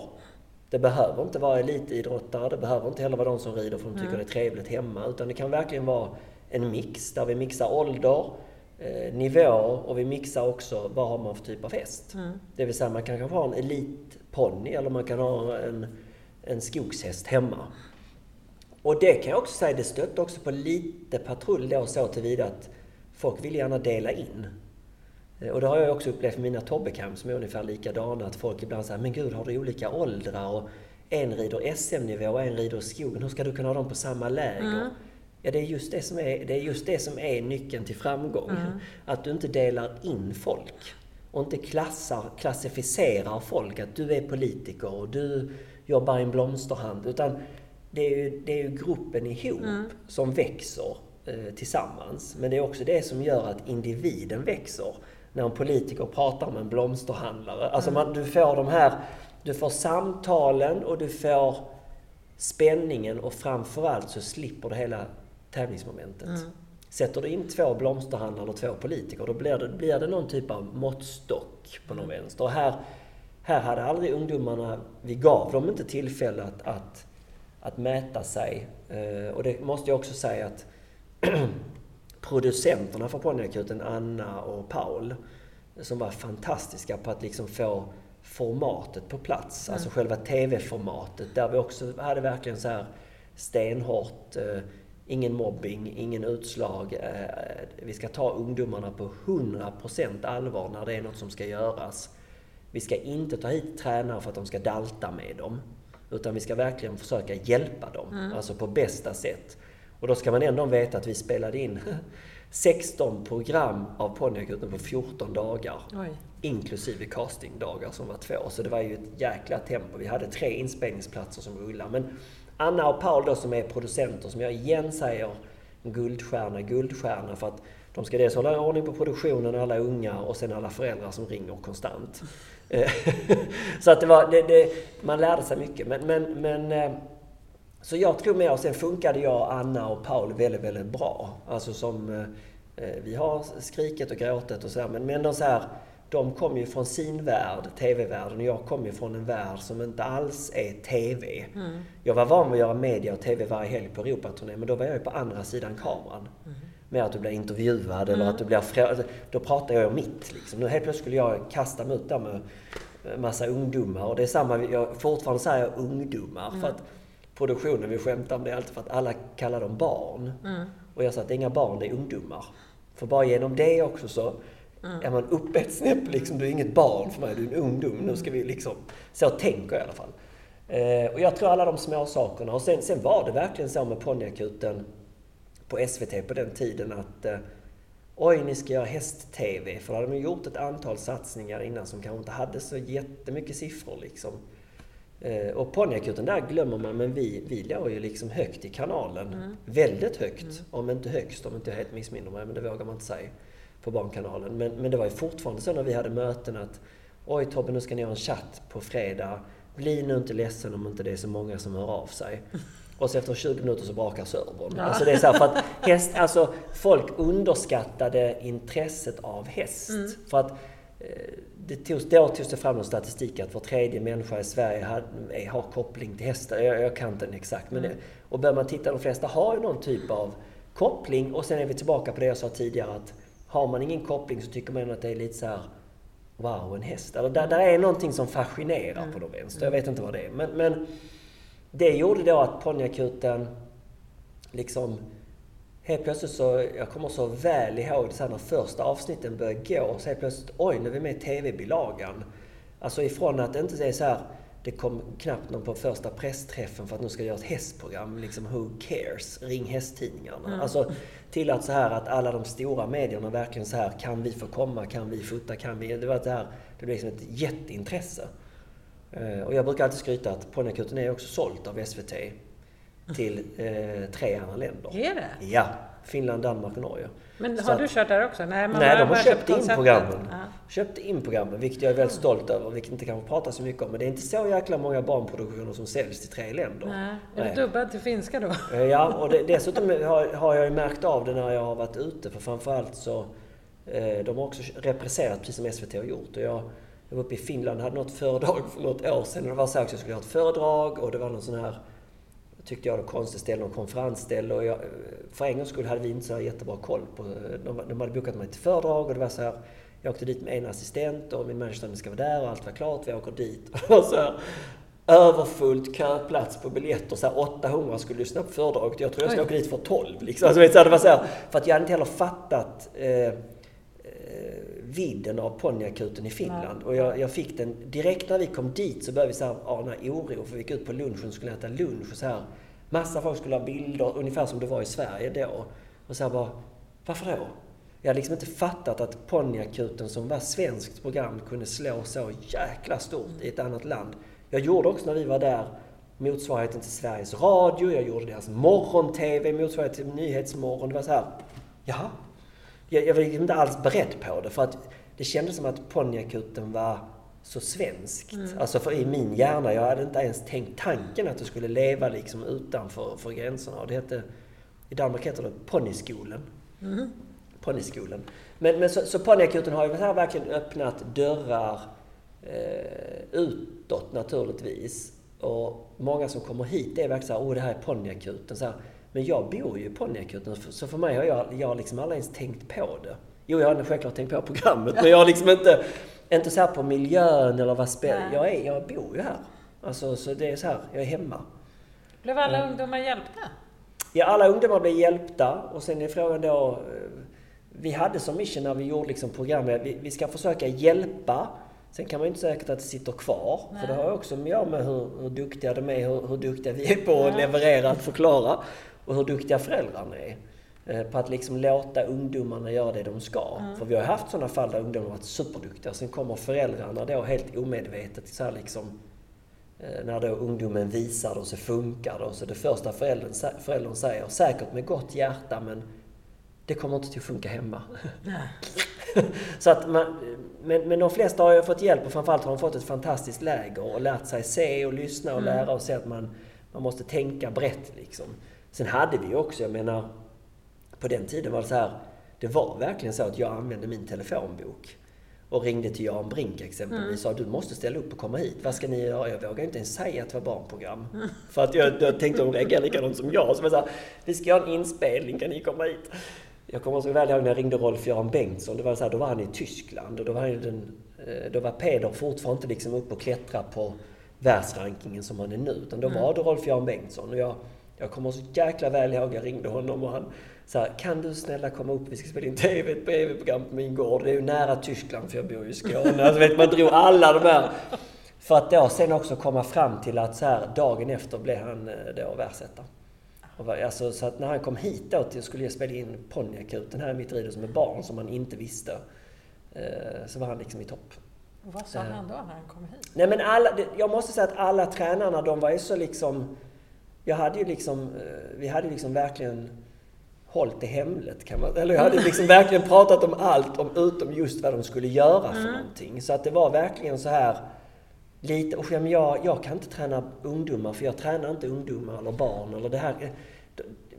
Det behöver inte vara elitidrottare, det behöver inte heller vara de som rider för de tycker mm. det är trevligt hemma. Utan det kan verkligen vara en mix där vi mixar ålder, eh, nivå och vi mixar också vad har man för typ av häst. Mm. Det vill säga man kan kanske ha en elitponny eller man kan ha en en skogshäst hemma. Och det kan jag också säga, det stötte också på lite patrull då så tillvida att folk vill gärna dela in. Eh, och det har jag också upplevt med mina Tobbekam som är ungefär likadana, att folk ibland säger men gud, har du olika åldrar? Och en rider SM-nivå och en rider skogen, hur ska du kunna ha dem på samma läger? Mm. Ja, det är, just det, som är, det är just det som är nyckeln till framgång. Mm. Att du inte delar in folk. Och inte klassar, klassificerar folk, att du är politiker och du jobbar i en blomsterhandel. Utan det är ju, det är ju gruppen ihop mm. som växer eh, tillsammans. Men det är också det som gör att individen växer. När en politiker pratar med en blomsterhandlare. Alltså man, du får de här, du får samtalen och du får spänningen och framförallt så slipper du hela tävlingsmomentet. Mm. Sätter du in två blomsterhandlare och två politiker, då blir det, blir det någon typ av måttstock på någon mm. vänster. Och här, här hade aldrig ungdomarna, vi gav dem inte tillfälle att, att, att mäta sig. Eh, och det måste jag också säga att producenterna för Ponnyakuten, Anna och Paul, som var fantastiska på att liksom få formatet på plats. Mm. Alltså själva TV-formatet där vi också hade verkligen så här stenhårt, eh, ingen mobbing, ingen utslag. Eh, vi ska ta ungdomarna på 100% allvar när det är något som ska göras. Vi ska inte ta hit tränare för att de ska dalta med dem. Utan vi ska verkligen försöka hjälpa dem, mm. alltså på bästa sätt. Och då ska man ändå veta att vi spelade in 16 program av Ponnyakuten på 14 dagar. Oj. Inklusive castingdagar som var två. Så det var ju ett jäkla tempo. Vi hade tre inspelningsplatser som rullade. Men Anna och Paul då som är producenter, som jag igen säger guldstjärna, guldstjärna. För att de ska dels hålla ordning på produktionen, alla unga och sen alla föräldrar som ringer konstant. Så att det var, det, det, man lärde sig mycket. Men, men, men, eh, så jag tror mer, och sen funkade jag, Anna och Paul väldigt, väldigt bra. Alltså som, eh, vi har skriket och gråtit och sådär, men, men de så här, de kom ju från sin värld, TV-världen, och jag kom ju från en värld som inte alls är TV. Mm. Jag var van vid att göra media och TV varje helg på Europaturné, men då var jag ju på andra sidan kameran. Mm med att du blir intervjuad eller mm. att du blir Då pratar jag om mitt. Liksom. Nu helt plötsligt skulle jag kasta mig ut där med massa ungdomar. Och det är samma, jag fortfarande säger ungdomar. Mm. För att produktionen, vi skämtar om det alltid för att alla kallar dem barn. Mm. Och jag sa att det är inga barn, det är ungdomar. För bara genom det också så mm. är man uppe ett snäpp liksom. Du är inget barn för mig, du är en ungdom. Nu ska vi liksom... Så tänker jag i alla fall. Eh, och jag tror alla de små sakerna. Och sen, sen var det verkligen så med ponnyakuten på SVT på den tiden att eh, Oj, ni ska göra häst-TV. För då hade de gjort ett antal satsningar innan som kanske inte hade så jättemycket siffror liksom. Eh, och ponnyakuten där glömmer man, men vi, vi låg ju liksom högt i kanalen. Mm. Väldigt högt, mm. om inte högst, om inte jag helt missminner mig, men det vågar man inte säga på Barnkanalen. Men, men det var ju fortfarande så när vi hade möten att Oj Tobbe, nu ska ni göra en chatt på fredag. Bli nu inte ledsen om inte det är så många som hör av sig. Och så efter 20 minuter så brakar servern. Ja. Alltså det är så för att häst, alltså folk underskattade intresset av häst. Mm. För att eh, det togs, då togs det fram en statistik att var tredje människa i Sverige har, har koppling till hästar. Jag, jag kan inte den exakt. Men mm. och börjar man titta, de flesta har ju någon typ av koppling. Och sen är vi tillbaka på det jag sa tidigare att har man ingen koppling så tycker man att det är lite så här Wow, en häst. Eller där, där är någonting som fascinerar mm. på något vänster. Jag vet inte vad det är. Men, men det gjorde då att ponnyakuten liksom Helt plötsligt så, jag kommer så väl ihåg det, när första avsnitten började gå, så helt plötsligt, oj, nu är vi med i TV-bilagan. Alltså ifrån att det inte är så här, det kom knappt någon på första pressträffen för att nu ska göra ett hästprogram, liksom who cares? Ring hästtidningarna. Mm. Alltså till att så här att alla de stora medierna verkligen så här, kan vi få komma? Kan vi fota? Kan vi? Det var det här, det blev liksom ett jätteintresse. Eh, och jag brukar alltid skryta att Ponnyakuten är också sålt av SVT till eh, tre andra länder. Är det? Ja. Finland, Danmark och Norge. Men har så du kört där också? Nej, nej de har köpt in programmen. Ja. Köpt in programmen, vilket jag är väldigt stolt över, vilket inte kanske pratar så mycket om. Men det är inte så jäkla många barnproduktioner som säljs till tre länder. Nej. Är det dubbad till finska då? Eh, ja, och det, dessutom har, har jag ju märkt av det när jag har varit ute. För framförallt så, eh, de har också represserat precis som SVT har gjort. Och jag, jag var uppe i Finland och hade något föredrag för något år sedan. Och det var så att jag skulle ha ett föredrag och det var någon sån här tyckte jag, konstigt ställe, någon konferensställe. Och jag, för en gångs skull hade vi inte så jättebra koll på... De, de hade bokat mig till föredrag och det var så här, Jag åkte dit med en assistent och min manager ska vara där och allt var klart. Vi åker dit. Och så här, överfullt köplats på biljetter. Så här 800 skulle lyssna på föredraget. Jag tror jag skulle åka dit för 12. Liksom. Alltså, det var så här, för att jag hade inte heller fattat eh, vidden av ponnyakuten i Finland. Nej. Och jag, jag, fick den, direkt när vi kom dit så började vi så här ana oro. För vi gick ut på lunchen och skulle äta lunch och så här. Massa folk skulle ha bilder, ungefär som det var i Sverige då. Och så här bara, varför då? Jag hade liksom inte fattat att ponnyakuten som var svenskt program kunde slå så jäkla stort i ett annat land. Jag gjorde också när vi var där motsvarigheten till Sveriges Radio, jag gjorde deras morgon-TV, motsvarigheten till Nyhetsmorgon. Det var så här, jaha, jag, jag var inte alls beredd på det. För att det kändes som att ponnyakuten var så svenskt. Mm. Alltså för i min hjärna, jag hade inte ens tänkt tanken att det skulle leva liksom utanför för gränserna. Och det hette, I Danmark heter det ponnyskolen. Mm. Men, men så, så ponnyakuten har ju här verkligen öppnat dörrar eh, utåt naturligtvis. Och många som kommer hit är verkligen såhär, åh det här är ponnyakuten. Men jag bor ju i ponnyakuten, så för mig har jag, jag liksom aldrig ens tänkt på det. Jo, jag har självklart tänkt på programmet, men jag har liksom inte, inte så på miljön eller vad spelar... Jag, är, jag bor ju här. Alltså, så det är så här, jag är hemma. Blev alla mm. ungdomar hjälpta? Ja, alla ungdomar blev hjälpta. Och sen är frågan då... Eh, vi hade som mission när vi gjorde liksom programmet, vi, vi ska försöka hjälpa Sen kan man ju inte säkert att det sitter kvar. Nej. För det har också att göra med hur, hur duktiga de är, hur, hur duktiga vi är på att leverera, att förklara och hur duktiga föräldrarna är. Eh, på att liksom låta ungdomarna göra det de ska. Mm. För vi har haft sådana fall där ungdomar varit superduktiga. Sen kommer föräldrarna då helt omedvetet så liksom eh, när då ungdomen visar det och så funkar det. Och så det första föräldern, föräldern säger, säkert med gott hjärta, men det kommer inte att funka hemma. så att man, men, men de flesta har ju fått hjälp och framförallt har de fått ett fantastiskt läger och lärt sig se och lyssna och mm. lära och se att man, man måste tänka brett liksom. Sen hade vi också, jag menar, på den tiden var det så här, det var verkligen så att jag använde min telefonbok och ringde till Jan Brink exempelvis mm. och sa du måste ställa upp och komma hit. Vad ska ni göra? Jag vågar inte ens säga att det var barnprogram. Mm. För att jag, jag tänkte att hon reagerar likadant som jag. Så jag sa, vi ska göra en inspelning, kan ni komma hit? jag kommer så väl ihåg när jag ringde Rolf-Göran Bengtsson. Det var så här, då var han i Tyskland och då var, han den, eh, då var Peder fortfarande inte liksom uppe och klättra på världsrankingen som han är nu. Utan då var det Rolf-Göran Bengtsson. Och jag, jag kommer så jäkla väl ihåg, jag ringde honom och han sa kan du snälla komma upp, vi ska spela in TV, ett TV-program på min gård. Det är ju nära Tyskland för jag bor ju i Skåne. Alltså, vet, man drog alla de här. För att då sen också komma fram till att så här, dagen efter blev han eh, då världsetta. Alltså, så att när han kom hit då till, skulle jag spela in Ponnyakuten här i mitt ridhus med barn som han inte visste. Eh, så var han liksom i topp. Och vad sa uh, han då när han kom hit? Nej men alla, jag måste säga att alla tränarna de var ju så liksom... Jag hade ju liksom, vi hade liksom verkligen hållit det hemligt kan man Eller jag hade liksom verkligen pratat om allt om, utom just vad de skulle göra för mm. någonting. Så att det var verkligen så här lite, och jag, jag kan inte träna ungdomar för jag tränar inte ungdomar eller barn eller det här.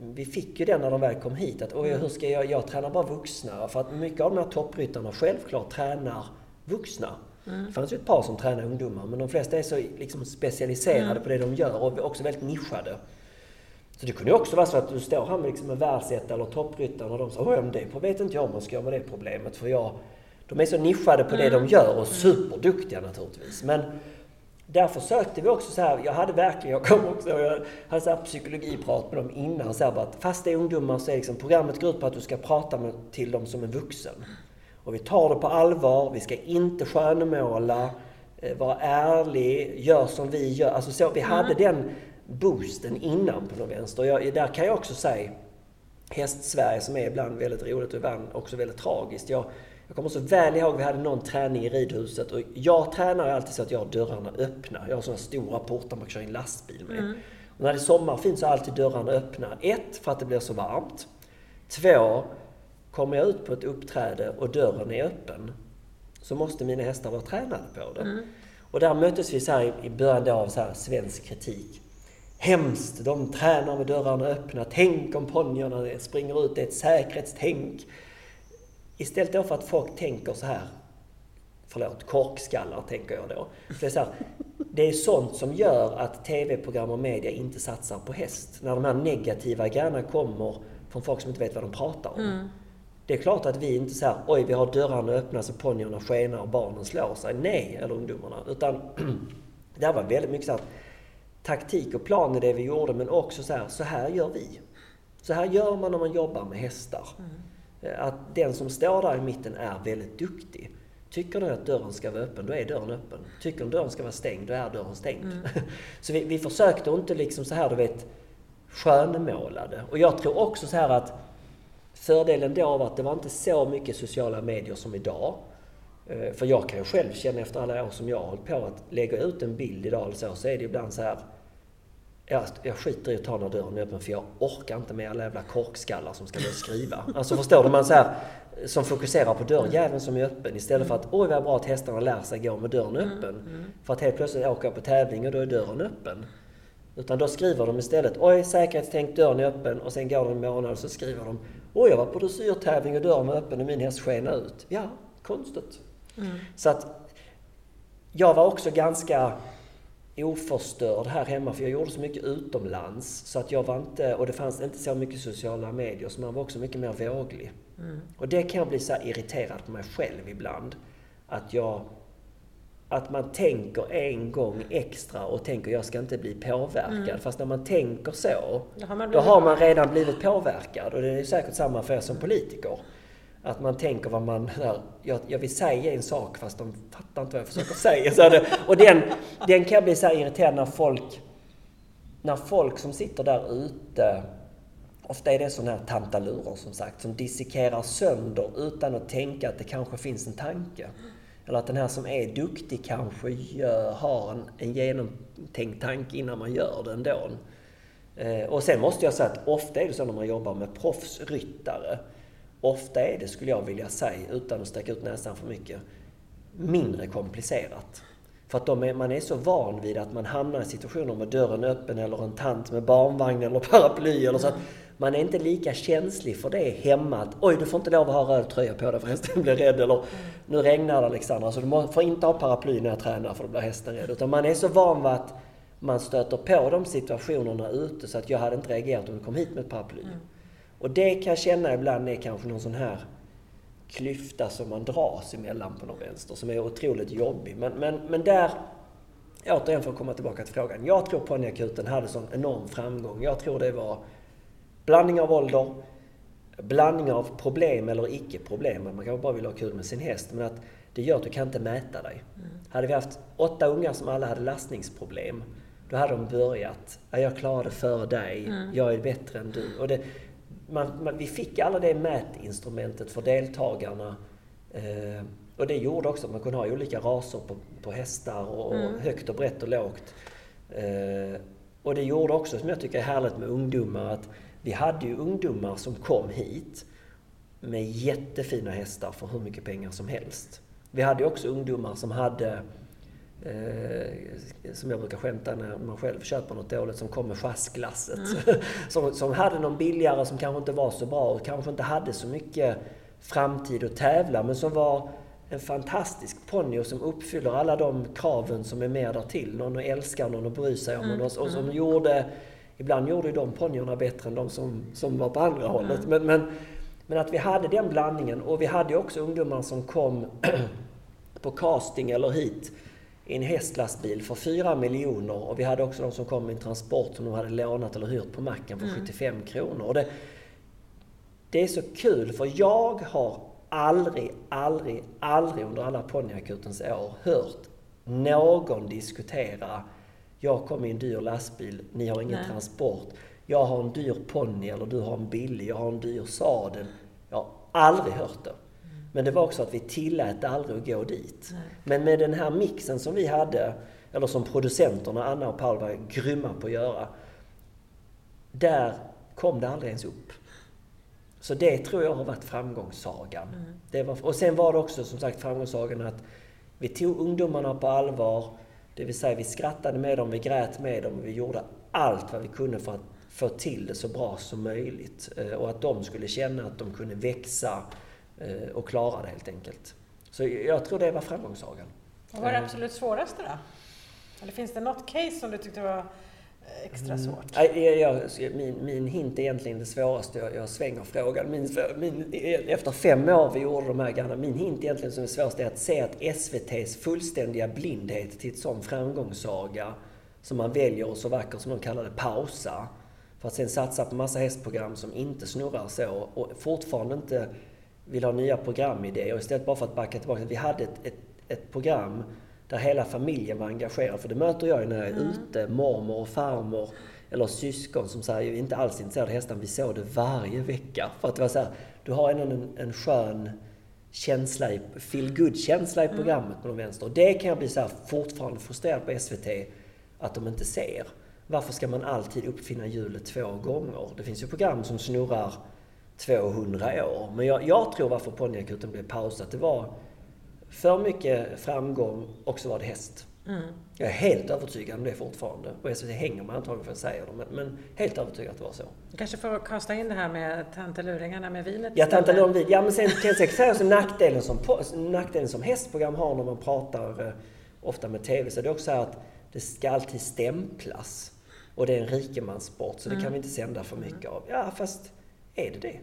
Vi fick ju det när de väl kom hit att oj, hur ska jag, jag tränar bara vuxna. För att mycket av de här toppryttarna självklart tränar vuxna. Mm. Det fanns ju ett par som tränar ungdomar men de flesta är så liksom specialiserade mm. på det de gör och också väldigt nischade. Så det kunde ju också vara så att du står här med liksom en världsetta eller toppryttaren och de säger oj, det vet inte jag om man ska göra med det problemet för jag... De är så nischade på mm. det de gör och mm. superduktiga naturligtvis. Men där försökte vi också så här, jag hade verkligen, jag kom också, jag hade så här psykologiprat med dem innan så här, att fast det är ungdomar så är liksom, programmet går ut på att du ska prata med, till dem som en vuxen. Och vi tar det på allvar, vi ska inte skönmåla, eh, vara ärlig, gör som vi gör. Alltså så, vi hade mm. den boosten innan på något vänster. Jag, där kan jag också säga Häst-Sverige som är ibland väldigt roligt och ibland också väldigt tragiskt. Jag, jag kommer så väl ihåg, vi hade någon träning i ridhuset och jag tränar alltid så att jag har dörrarna öppna. Jag har sådana stora portar man kan köra in lastbil med. Mm. Och när det är sommarfint så är alltid dörrarna öppna. Ett, för att det blir så varmt. Två, kommer jag ut på ett uppträde och dörren är öppen så måste mina hästar vara tränade på det. Mm. Och där möttes vi så här i början av så svensk kritik. Hemskt, de tränar med dörrarna öppna. Tänk om ponnyerna springer ut, det är ett säkerhetstänk. Istället då för att folk tänker så här, förlåt, korkskallar tänker jag då. det, är så här, det är sånt som gör att tv-program och media inte satsar på häst. När de här negativa grejerna kommer från folk som inte vet vad de pratar om. Mm. Det är klart att vi inte säger oj, vi har dörrarna öppna så ponnyerna skenar och barnen slår sig. Nej, eller ungdomarna. Utan det var väldigt mycket så här, taktik och plan i det vi gjorde, men också så här, så här gör vi. Så här gör man när man jobbar med hästar. Mm. Eh, att den som står där i mitten är väldigt duktig. Tycker den att dörren ska vara öppen, då är dörren öppen. Tycker den dörren ska vara stängd, då är dörren stängd. Mm. Så vi, vi försökte inte liksom så här, du vet, skönmålade. Och jag tror också så här att fördelen då var att det var inte så mycket sociala medier som idag. Eh, för jag kan ju själv känna efter alla år som jag har hållit på att lägga ut en bild idag eller så, så är det ibland så här jag, jag skiter i att ta när dörren är öppen för jag orkar inte med alla jävla korkskallar som ska börja skriva. Alltså förstår du? Man så här, som fokuserar på dörrjäveln som är öppen istället för att oj vad bra att hästarna lär sig gå med dörren mm, öppen. Mm. För att helt plötsligt åka på tävling och då är dörren öppen. Utan då skriver de istället oj säkerhetstänk, dörren är öppen och sen går det en månad och så skriver de oj jag var på dressyrtävling och dörren var öppen och min häst sken ut. Ja, konstigt. Mm. Så att jag var också ganska oförstörd här hemma för jag gjorde så mycket utomlands så att jag var inte, och det fanns inte så mycket sociala medier så man var också mycket mer våglig. Mm. Och det kan jag bli så irriterad på mig själv ibland. Att jag att man tänker en gång extra och tänker jag ska inte bli påverkad. Mm. Fast när man tänker så, då har man, då har man redan blivit påverkad. Och det är säkert samma för er som politiker. Att man tänker vad man... Jag, jag vill säga en sak fast de fattar inte vad jag försöker säga. Så det, och den, den kan jag bli så irriterad när folk... När folk som sitter där ute Ofta är det sådana här tantalurer som sagt, som dissekerar sönder utan att tänka att det kanske finns en tanke. Eller att den här som är duktig kanske gör, har en, en genomtänkt tanke innan man gör det ändå. Eh, och sen måste jag säga att ofta är det så när man jobbar med proffsryttare Ofta är det, skulle jag vilja säga, utan att sträcka ut näsan för mycket, mindre komplicerat. För att är, man är så van vid att man hamnar i situationer med dörren öppen eller en tant med barnvagn eller paraply eller så att man är inte lika känslig för det hemma att oj, du får inte lov att ha röd tröja på dig för hästen blir rädd eller nu regnar det Alexandra så du får inte ha paraply när jag tränar för då blir hästen rädd. Utan man är så van vid att man stöter på de situationerna ute så att jag hade inte reagerat om du kom hit med ett paraply. Mm. Och det kan jag känna ibland är kanske någon sån här klyfta som man dras emellan på någon vänster, som är otroligt jobbig. Men, men, men där, återigen för att komma tillbaka till frågan. Jag tror ponnyakuten hade sån enorm framgång. Jag tror det var blandning av ålder, blandning av problem eller icke-problem. Man kanske bara vill ha kul med sin häst. Men att det gör att du kan inte mäta dig. Mm. Hade vi haft åtta ungar som alla hade lastningsproblem, då hade de börjat. Jag klarade före dig, mm. jag är bättre än du. Och det, man, man, vi fick alla det mätinstrumentet för deltagarna. Eh, och det gjorde också att man kunde ha olika raser på, på hästar och, mm. högt och brett och lågt. Eh, och det gjorde också, som jag tycker är härligt med ungdomar, att vi hade ju ungdomar som kom hit med jättefina hästar för hur mycket pengar som helst. Vi hade ju också ungdomar som hade Eh, som jag brukar skämta när man själv köper något dåligt som kom med sjaskglasset. Mm. som, som hade någon billigare som kanske inte var så bra och kanske inte hade så mycket framtid att tävla men som var en fantastisk ponny och som uppfyller alla de kraven som är med därtill. Någon att älska, någon att bry sig om mm. och, och som mm. gjorde... Ibland gjorde ju de ponnyerna bättre än de som, som var på andra hållet. Men, men, men att vi hade den blandningen och vi hade också ungdomar som kom på casting eller hit i en hästlastbil för 4 miljoner och vi hade också de som kom med en transport som de hade lånat eller hyrt på macken för mm. 75 kronor. Och det, det är så kul för jag har aldrig, aldrig, aldrig under alla ponnyakutens år hört någon diskutera jag kom i en dyr lastbil, ni har ingen Nej. transport. Jag har en dyr ponny eller du har en billig, jag har en dyr sadel. Jag har aldrig hört det. Men det var också att vi tillät aldrig att gå dit. Nej. Men med den här mixen som vi hade, eller som producenterna, Anna och Paul, var grymma på att göra. Där kom det aldrig ens upp. Så det tror jag har varit framgångssagan. Mm. Det var, och sen var det också som sagt framgångssagan att vi tog ungdomarna på allvar. Det vill säga vi skrattade med dem, vi grät med dem, vi gjorde allt vad vi kunde för att få till det så bra som möjligt. Eh, och att de skulle känna att de kunde växa Eh, och klara det helt enkelt. Så jag tror det var framgångssagan. Vad var det eh. absolut svåraste då? Eller finns det något case som du tyckte var extra mm. svårt? Mm. Jag, jag, min, min hint är egentligen det svåraste. Jag, jag svänger frågan. Min, min, efter fem år vi gjorde de här grejerna, min hint egentligen som är svårast är att se att SVTs fullständiga blindhet till ett sån framgångssaga som man väljer och så vackert som de kallar det, pausa. För att sen satsa på massa hästprogram som inte snurrar så och fortfarande inte vill ha nya programidéer. Istället bara för att backa tillbaka. Vi hade ett, ett, ett program där hela familjen var engagerad. För det möter jag när jag är mm. ute. Mormor och farmor eller syskon som säger inte alls intresserade av hästar. Vi såg det varje vecka. För att det var så här, du har ändå en, en skön känsla, feel good känsla i mm. programmet mm. på de vänster. Och det kan jag bli så här, fortfarande frustrerad på SVT att de inte ser. Varför ska man alltid uppfinna hjulet två gånger? Det finns ju program som snurrar 200 år. Men jag, jag tror varför ponnyakuten blev pausat, det var för mycket framgång och så var det häst. Mm. Jag är helt övertygad om det fortfarande. Och SVT hänger mig antagligen för att säga det, men, men helt övertygad att det var så. Du kanske får kasta in det här med tanteluringarna med vinet? Ja, tanteluringen Ja, men sen kan nackdelen som, nackdelen som hästprogram har när man pratar eh, ofta med TV, så det är också så här att det ska alltid stämplas. Och det är en rikemanssport, så det mm. kan vi inte sända för mycket av. Ja, fast är det det?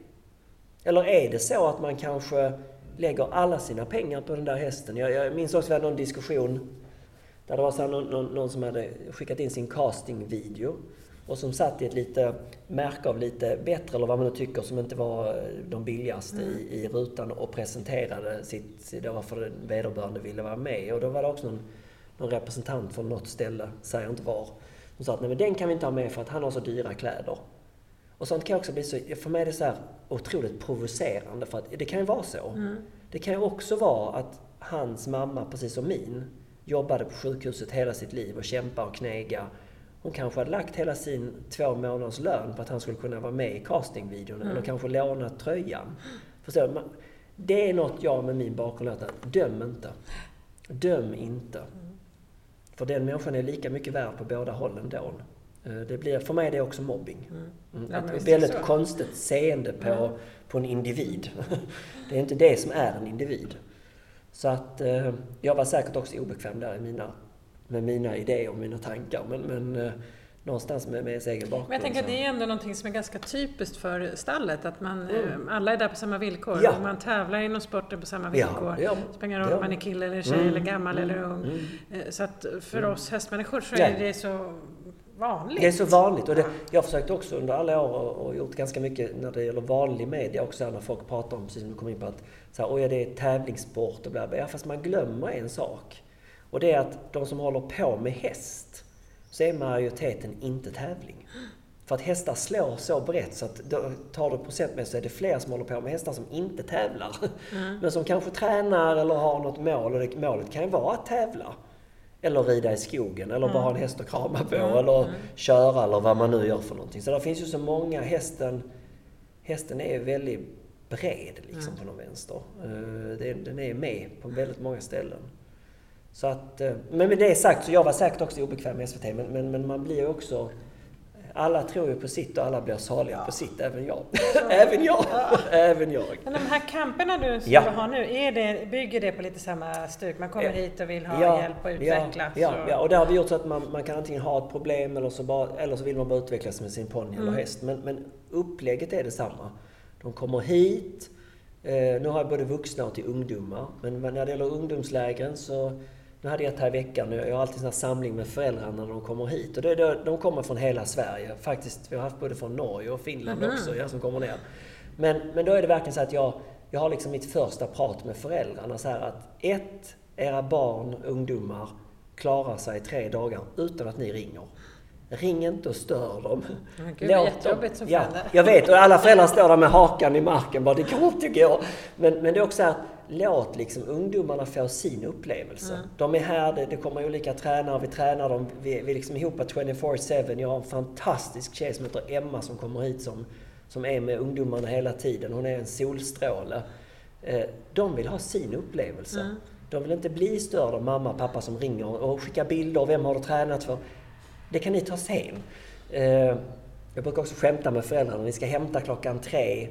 Eller är det så att man kanske lägger alla sina pengar på den där hästen? Jag, jag minns också att vi hade någon diskussion där det var så någon, någon, någon, som hade skickat in sin castingvideo och som satt i ett lite märke av lite bättre, eller vad man nu tycker, som inte var eh, de billigaste mm. i, i rutan och presenterade sitt, det varför vederbörande ville vara med. Och då var det också någon, någon representant från något ställe, säger inte var, som sa att nej men den kan vi inte ha med för att han har så dyra kläder. Och sånt kan också bli så, för mig är det så här otroligt provocerande för att det kan ju vara så. Mm. Det kan ju också vara att hans mamma, precis som min, jobbade på sjukhuset hela sitt liv och kämpade och knega. Hon kanske hade lagt hela sin två månaders lön på att han skulle kunna vara med i castingvideon mm. eller kanske lånat tröjan. Förstår du? Det är något jag med min bakgrund att döm inte. Döm inte. Mm. För den människan är lika mycket värd på båda hållen då. Eh, det blir, för mig är det också mobbing. Mm. mm. Ja, ett väldigt så. konstigt seende på, mm. på en individ. det är inte det som är en individ. Så att eh, jag var säkert också obekväm där i mina, med mina idéer och mina tankar. Men, men eh, någonstans med, med ens egen bakgrund. Men jag tänker att det är ändå någonting som är ganska typiskt för stallet, att man, mm. alla är där på samma villkor. Ja. Man tävlar inom sporten på samma villkor. Ja, ja, Spelar ingen roll om man är kille eller tjej mm. eller gammal mm. eller ung. Mm. Så att för mm. oss hästmänniskor så är det så vanligt. Det är så vanligt. Och det, jag har försökt också under alla år och, och gjort ganska mycket när det gäller vanlig media också, när folk pratar om, precis som du kom in på, att så här, oj, det är tävlingssport och bla, bla. Ja, fast man glömmer en sak. Och det är att de som håller på med häst, så är majoriteten inte tävling. För att hästar slår så brett så att då, tar du procentmässigt så är det fler som håller på med hästar som inte tävlar. Mm. Men som kanske tränar eller har något mål och det, målet kan ju vara att tävla. Eller rida i skogen eller bara ha en häst att krama på eller köra eller vad man nu gör för någonting. Så det finns ju så många, hästen, hästen är väldigt bred liksom på någon vänster. Uh, den är med på väldigt många ställen. Så att, eh, men med det sagt, så jag var säkert också obekväm med SVT, men, men, men man blir ju också alla tror ju på sitt och alla blir saliga ja. på sitt, även jag. även jag! Ja. även jag. Men de här kamperna du som ja. har nu, är det, bygger det på lite samma stuk? Man kommer hit och vill ha hjälp och utvecklas? Ja, ja, och det har vi gjort så att man, man kan antingen ha ett problem eller så, bara, eller så vill man bara utvecklas med sin ponny mm. eller häst. Men, men upplägget är detsamma. De kommer hit, eh, nu har jag både vuxna och till ungdomar, men när det gäller ungdomslägren så nu hade jag ett här i veckan, jag har alltid en samling med föräldrarna när de kommer hit. Och det, det, de kommer från hela Sverige. Faktiskt, vi har haft både från Norge och Finland mm. också, ja, som kommer ner. Men, men då är det verkligen så att jag, jag har liksom mitt första prat med föräldrarna så här att ett, era barn, ungdomar, klarar sig tre dagar utan att ni ringer. Ring inte och stör dem. Gud, Låt jättejobbigt som ja, Jag vet, och alla föräldrar står där med hakan i marken bara, det går inte, går. Men, men det är också så här, låt liksom ungdomarna få sin upplevelse. Mm. De är här, det, det kommer olika tränare, vi tränar dem, vi, vi är liksom ihop 24-7. Jag har en fantastisk tjej som heter Emma som kommer hit som, som är med ungdomarna hela tiden. Hon är en solstråle. Eh, de vill ha sin upplevelse. Mm. De vill inte bli störda av mamma och pappa som ringer och skickar bilder. Vem har du tränat för? Det kan ni ta sen. Eh, jag brukar också skämta med föräldrarna. Ni ska hämta klockan tre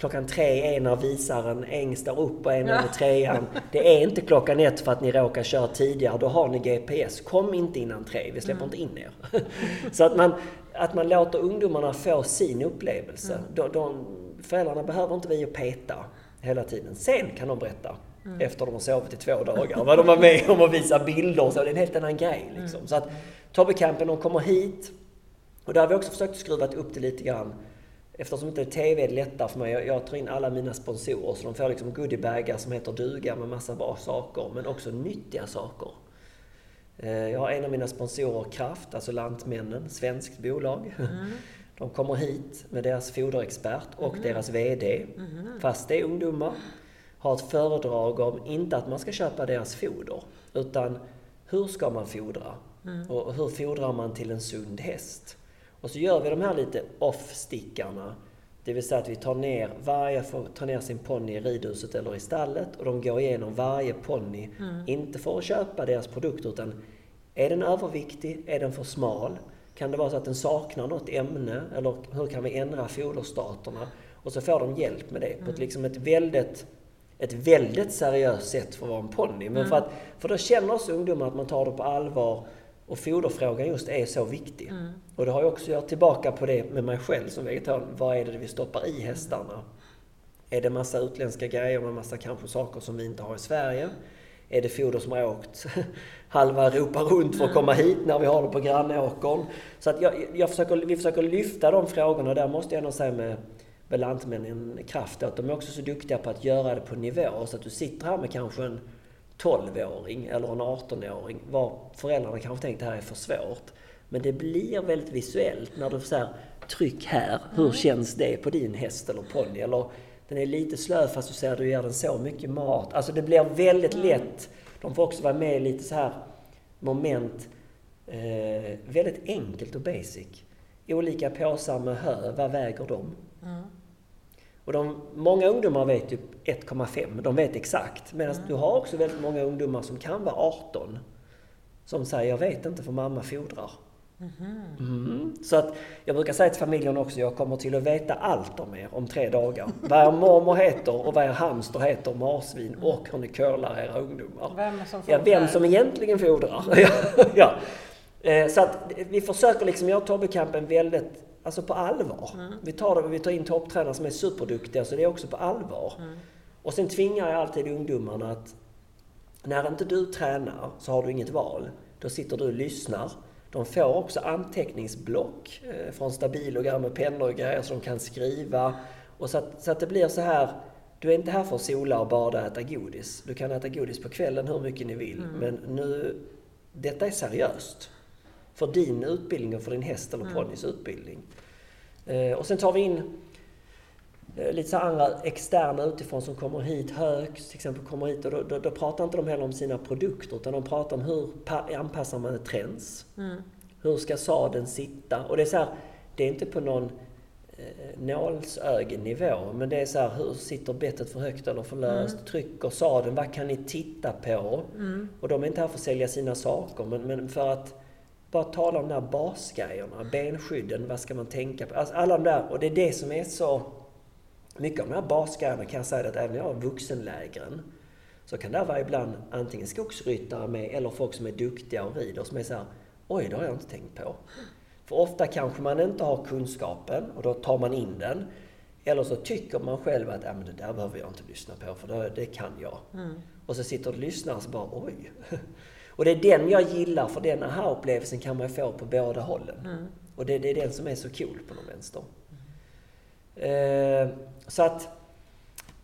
Klockan tre är när visaren Eng står upp och en är i trean. Det är inte klockan ett för att ni råkar köra tidigare. Då har ni GPS. Kom inte innan tre. Vi släpper mm. inte in er. Så att man, att man låter ungdomarna få sin upplevelse. Mm. De, de, föräldrarna behöver inte vi att peta hela tiden. Sen kan de berätta. Mm. Efter de har sovit i två dagar. Vad de var med om att visa bilder och så. Det är en helt annan grej. Liksom. Mm. Så att Tobbecampen, de kommer hit. Och där har vi också försökt skruva upp det lite grann. Eftersom inte TV är lättare för mig. Jag, jag tar in alla mina sponsorer så de får liksom goodiebagar som heter duga med massa bra saker. Men också nyttiga saker. Eh, jag har en av mina sponsorer, Kraft, alltså Lantmännen, svenskt bolag. Mm. De kommer hit med deras foderexpert och mm. deras VD, mm. fast det är ungdomar, har ett föredrag om, inte att man ska köpa deras foder, utan hur ska man fodra? Mm. Och hur fodrar man till en sund häst? Och så gör vi de här lite off-stickarna. Det vill säga att vi tar ner, varje får ta ner sin ponny i ridhuset eller i stallet och de går igenom varje ponny. Mm. Inte för att köpa deras produkter utan är den överviktig? Är den för smal? Kan det vara så att den saknar något ämne? Eller hur kan vi ändra foderstaterna? Och så får de hjälp med det på ett, mm. liksom ett väldigt ett väldigt seriöst sätt för att vara en ponny. Men mm. för, att, för då känner också ungdomar att man tar det på allvar och foderfrågan just är så viktig. Mm. Och det har jag också, jag tillbaka på det med mig själv som vegetarian. Vad är det vi stoppar i hästarna? Är det massa utländska grejer med massa kanske saker som vi inte har i Sverige? Är det foder som har åkt halva Europa runt för att komma hit när vi har det på grannåkern? Så att jag, jag försöker, vi försöker lyfta de frågorna. Där måste jag ändå säga med, med Lantmännen Kraft att de är också så duktiga på att göra det på nivå så att du sitter här med kanske en 12-åring eller en 18-åring var föräldrarna kanske tänkt att det här är för svårt. Men det blir väldigt visuellt när du säger tryck här, hur mm. känns det på din häst eller ponny? Eller den är lite slö fast du säger att du ger den så mycket mat. Alltså det blir väldigt mm. lätt. De får också vara med i lite så här moment. Eh, väldigt enkelt och basic. Olika påsar med hö, vad väger de? Mm. Och de, många ungdomar vet ju 1,5, de vet exakt. Medan mm. du har också väldigt många ungdomar som kan vara 18. Som säger, jag vet inte för mamma fodrar. Mm. Mm. Så att jag brukar säga till familjen också, jag kommer till att veta allt om er om tre dagar. vad er mormor heter och vad er hamster heter, marsvin mm. och hur ni curlar era ungdomar. Vem som ja, vem som egentligen fodrar. ja. Eh, så att vi försöker liksom göra Tobbekampen väldigt, alltså på allvar. Mm. Vi, tar det, vi tar in topptränare som är superduktiga, så det är också på allvar. Mm. Och sen tvingar jag alltid ungdomarna att när inte du tränar så har du inget val. Då sitter du och lyssnar. De får också anteckningsblock eh, från stabilogram med pennor och grejer så de kan skriva. Och så att, så att det blir så här, du är inte här för att sola och bada och äta godis. Du kan äta godis på kvällen hur mycket ni vill. Mm. Men nu, detta är seriöst. För din utbildning och för din häst eller mm. ponnys utbildning. Eh, och sen tar vi in Eh, lite så andra externa utifrån som kommer hit, Högs till exempel, kommer hit och då, då, då, pratar inte de heller om sina produkter utan de pratar om hur anpassar man trends? Mm. Hur ska sadeln sitta? Och det är så här, det är inte på någon eh, nålsögnivå, men det är så här, hur sitter bettet för högt eller för löst? Mm. Trycker sadeln? Vad kan ni titta på? Mm. Och de är inte här för att sälja sina saker, men, men för att bara tala om de här basgrejerna, benskydden, vad ska man tänka på? Alltså alla de där, och det är det som är så mycket av de här basgrejerna kan jag säga att även jag vuxenlägren så kan det vara ibland antingen skogsryttare med eller folk som är duktiga och rider som är så här, oj, det har jag inte tänkt på. För ofta kanske man inte har kunskapen och då tar man in den. Eller så tycker man själv att, ja men det där behöver jag inte lyssna på för det, det kan jag. Mm. Och så sitter och lyssnar och så bara, oj. Och det är den jag gillar för den här upplevelsen kan man få på båda hållen. Mm. Och det, det, är den som är så cool på någon vänster. Mm. Eh, så att,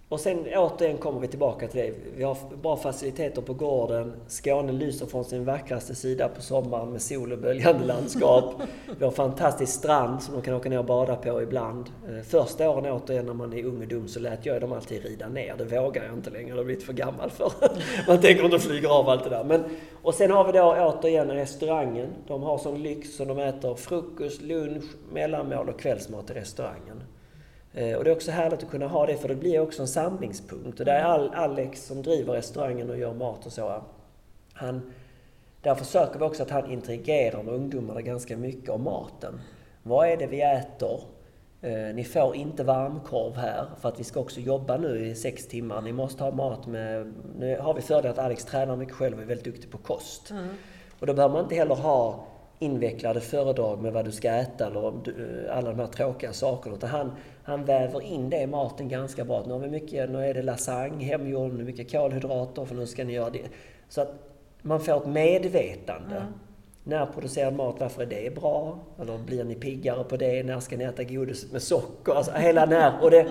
och sen återigen kommer vi tillbaka till det. Vi har bra faciliteter på gården. Skåne lyser från sin vackraste sida på sommaren med sol och böljande landskap. Vi har en fantastisk strand som de kan åka ner och bada på ibland. Eh, första åren återigen när man är ung och dum så lät jag dem alltid rida ner. Det vågar jag inte längre, det har blivit för gammal för. Man tänker inte flyger av allt det där. Men, och sen har vi då återigen restaurangen. De har sån lyx som de äter frukost, lunch, mellanmål och kvällsmat i restaurangen. Eh, och det är också härligt att kunna ha det för det blir också en samlingspunkt. Och där är Alex som driver restaurangen och gör mat och så. Han, där försöker vi också att han interagerar med ungdomarna ganska mycket om maten. Vad är det vi äter? Eh, ni får inte varmkorv här för att vi ska också jobba nu i sex timmar. Ni måste ha mat med... Nu har vi fördelen att Alex tränar mycket själv och är väldigt duktig på kost. Mm. Och då behöver man inte heller ha invecklade föredrag med vad du ska äta eller alla de här tråkiga sakerna. Utan han, han väver in det i maten ganska bra. Nu, har vi mycket, nu är det lasagne hemgjord, nu är mycket kolhydrater för nu ska ni göra det. Så att man får ett medvetande. Mm. Närproducerad mat, varför är det bra? Eller blir ni piggare på det? När ska ni äta godis med socker? Alltså hela den här. Och det,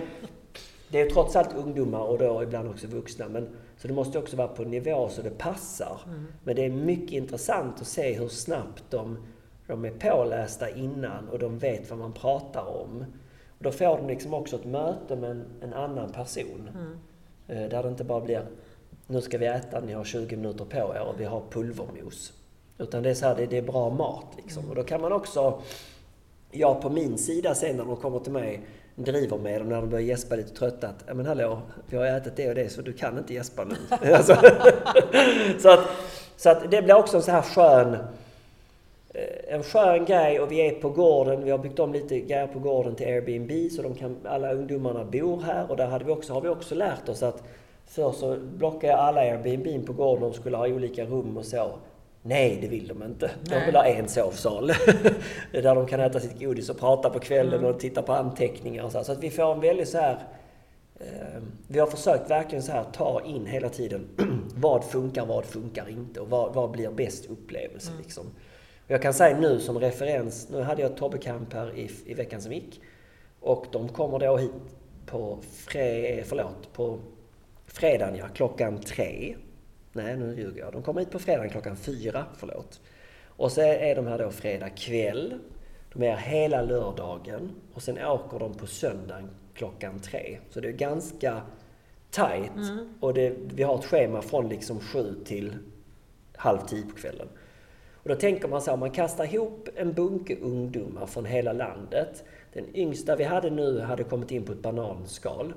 det är trots allt ungdomar och då ibland också vuxna. Men, så det måste också vara på nivå så det passar. Mm. Men det är mycket intressant att se hur snabbt de, de är pålästa innan och de vet vad man pratar om. Och då får de liksom också ett möte med en, en annan person. Mm. Eh, där det inte bara blir nu ska vi äta, ni har 20 minuter på er och vi har pulvermos. Utan det är så här, det, det är bra mat liksom. Mm. Och då kan man också, jag på min sida sen när de kommer till mig, driver med dem när de börjar gäspa lite trötta att, ja men hallå, vi har ätit det och det så du kan inte gäspa nu. alltså, så, att, så att det blir också en så här skön, eh, en skön grej och vi är på gården, vi har byggt om lite grejer på gården till Airbnb så de kan, alla ungdomarna bor här och där hade vi också, har vi också lärt oss att Förr så blockade jag alla Airbnb på gården och skulle ha olika rum och så. Nej, det vill de inte. De vill ha en sovsal. där de kan äta sitt godis och prata på kvällen mm. och titta på anteckningar och så. Så att vi får en väldigt så här... Eh, vi har försökt verkligen så här ta in hela tiden vad funkar, vad funkar inte och vad, vad blir bäst upplevelse mm. liksom. Jag kan säga nu som referens, nu hade jag Tobbe Camp här i, i veckan som gick. Och de kommer då hit på, fre, förlåt, på fredagen, ja, klockan tre. Nej, nu ljuger jag. De kommer hit på fredag klockan fyra, förlåt. Och så är de här då fredag kväll. De är här hela lördagen. Och sen åker de på söndagen klockan tre. Så det är ganska tight. Mm. Och det, vi har ett schema från liksom sju till halv tio på kvällen. Och då tänker man så här, man kastar ihop en bunke ungdomar från hela landet. Den yngsta vi hade nu hade kommit in på ett bananskal.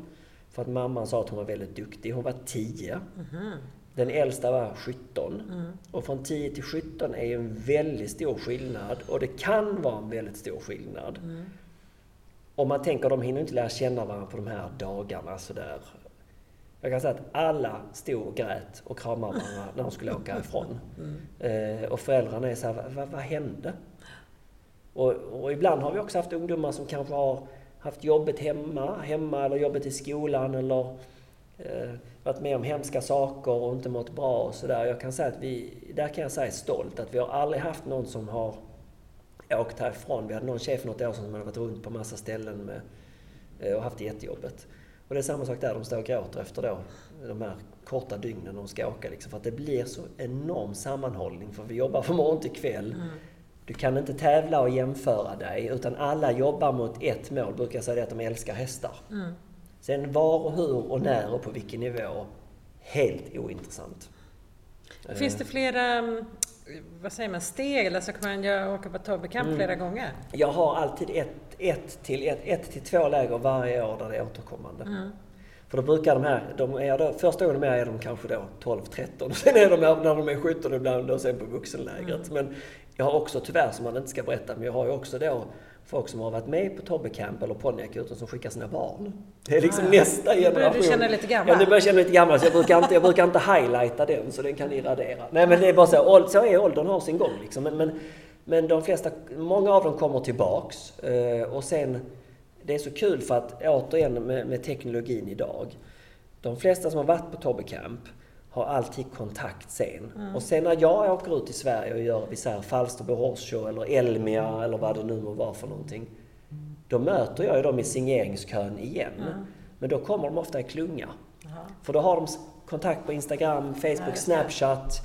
För att mamman sa att hon var väldigt duktig. Hon var 10. Mm. Den äldsta var 17. Mm. Och från 10 till 17 är ju en väldigt stor skillnad. Och det kan vara en väldigt stor skillnad. Mm. Om man tänker, de hinner inte lära känna varandra på de här dagarna sådär. Jag kan säga att alla stod och grät och kramade varandra när de skulle åka ifrån. Mm. Eh, och föräldrarna är så här, vad, vad hände? Och, och, ibland har vi också haft ungdomar som kanske har haft jobbet hemma, hemma eller jobbet i skolan eller eh, varit med om hemska saker och inte mått bra och sådär. Jag kan säga att vi, där kan jag säga stolt att vi har aldrig haft någon som har åkt härifrån. Vi hade någon chef för något år sedan som hade varit runt på massa ställen med, eh, och haft det jättejobbet. Och det är samma sak där, de står och gråter efter då, de här korta dygnen de ska åka. Liksom, för att det blir så enorm sammanhållning, för vi jobbar från morgon till kväll. Mm. Du kan inte tävla och jämföra dig, utan alla jobbar mot ett mål. Brukar jag säga att de älskar hästar. Mm. Sen var och hur och när och på vilken nivå, helt ointressant. Finns det flera mm, vad säger man, steg eller så kan man åka på Tobbekamp mm. flera gånger? Jag har alltid ett, ett, till, ett, ett till två läger varje år där det är återkommande. Mm. För då brukar de här, de är då, första gången de är, är de kanske då 12-13 sen är de när de är 17 ibland och sen på vuxenlägret. Mm. Men jag har också tyvärr, som man inte ska berätta, men jag har ju också då folk som har varit med på Tobbe Camp eller ponnyakuten som skickar sina barn. Det är liksom ah, nästa generation. Nu börjar du känna lite gammal. Ja, nu börjar jag känna lite gammal. Så jag brukar inte, jag brukar inte highlighta den, så den kan ni radera. Nej, men det är bara så. Så är åldern, har sin gång liksom. Men, men, men de flesta, många av dem kommer tillbaks. Eh, och sen, det är så kul för att återigen med, med teknologin idag. De flesta som har varit på Tobbe Camp har alltid kontakt sen. Mm. Och sen när jag åker ut i Sverige och gör, vi säger Falsterbo Horse eller Elmia mm. eller vad det nu må vara för någonting. Då möter jag ju dem i signeringskön igen. Mm. Men då kommer de ofta i klunga. För då har de kontakt på Instagram, Facebook, Snapchat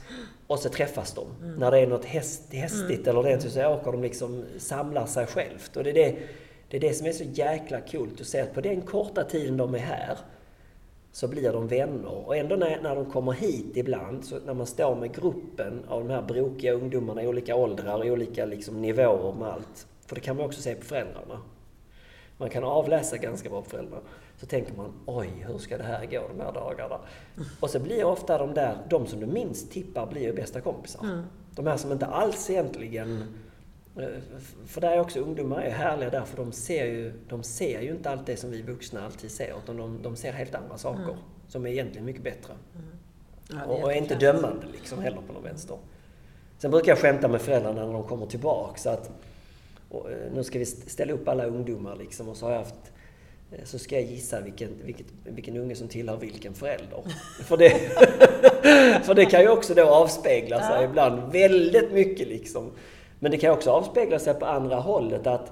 och så träffas de. Mm. När det är något häst, hästigt mm. eller det så åker de liksom, samlar sig självt. Och det är det, det är det som är så jäkla coolt att se att på den korta tiden de är här så blir de vänner. Och ändå när, när de kommer hit ibland, så när man står med gruppen av de här brokiga ungdomarna i olika åldrar, i olika liksom, nivåer med allt. För det kan man också se på föräldrarna. Man kan avläsa ganska bra på föräldrarna. Så tänker man, oj, hur ska det här gå de här dagarna? Och så blir ofta de där, de som du minst tippar, blir ju bästa kompisar. Mm. De här som inte alls egentligen för där är också ungdomar är härliga därför de ser ju, de ser ju inte allt det som vi vuxna alltid ser, utan de, de ser helt andra saker mm. som är egentligen mycket bättre. Mm. Ja, och, och är inte dömande liksom heller på någon vänster. Sen brukar jag skämta med föräldrarna när de kommer tillbaka så att och, eh, nu ska vi ställa upp alla ungdomar liksom och så har jag haft eh, så ska jag gissa vilken, vilket, vilken unge som tillhör vilken förälder. för, det, för det kan ju också då avspegla sig ja. ibland väldigt mycket liksom. Men det kan också avspegla sig på andra hållet att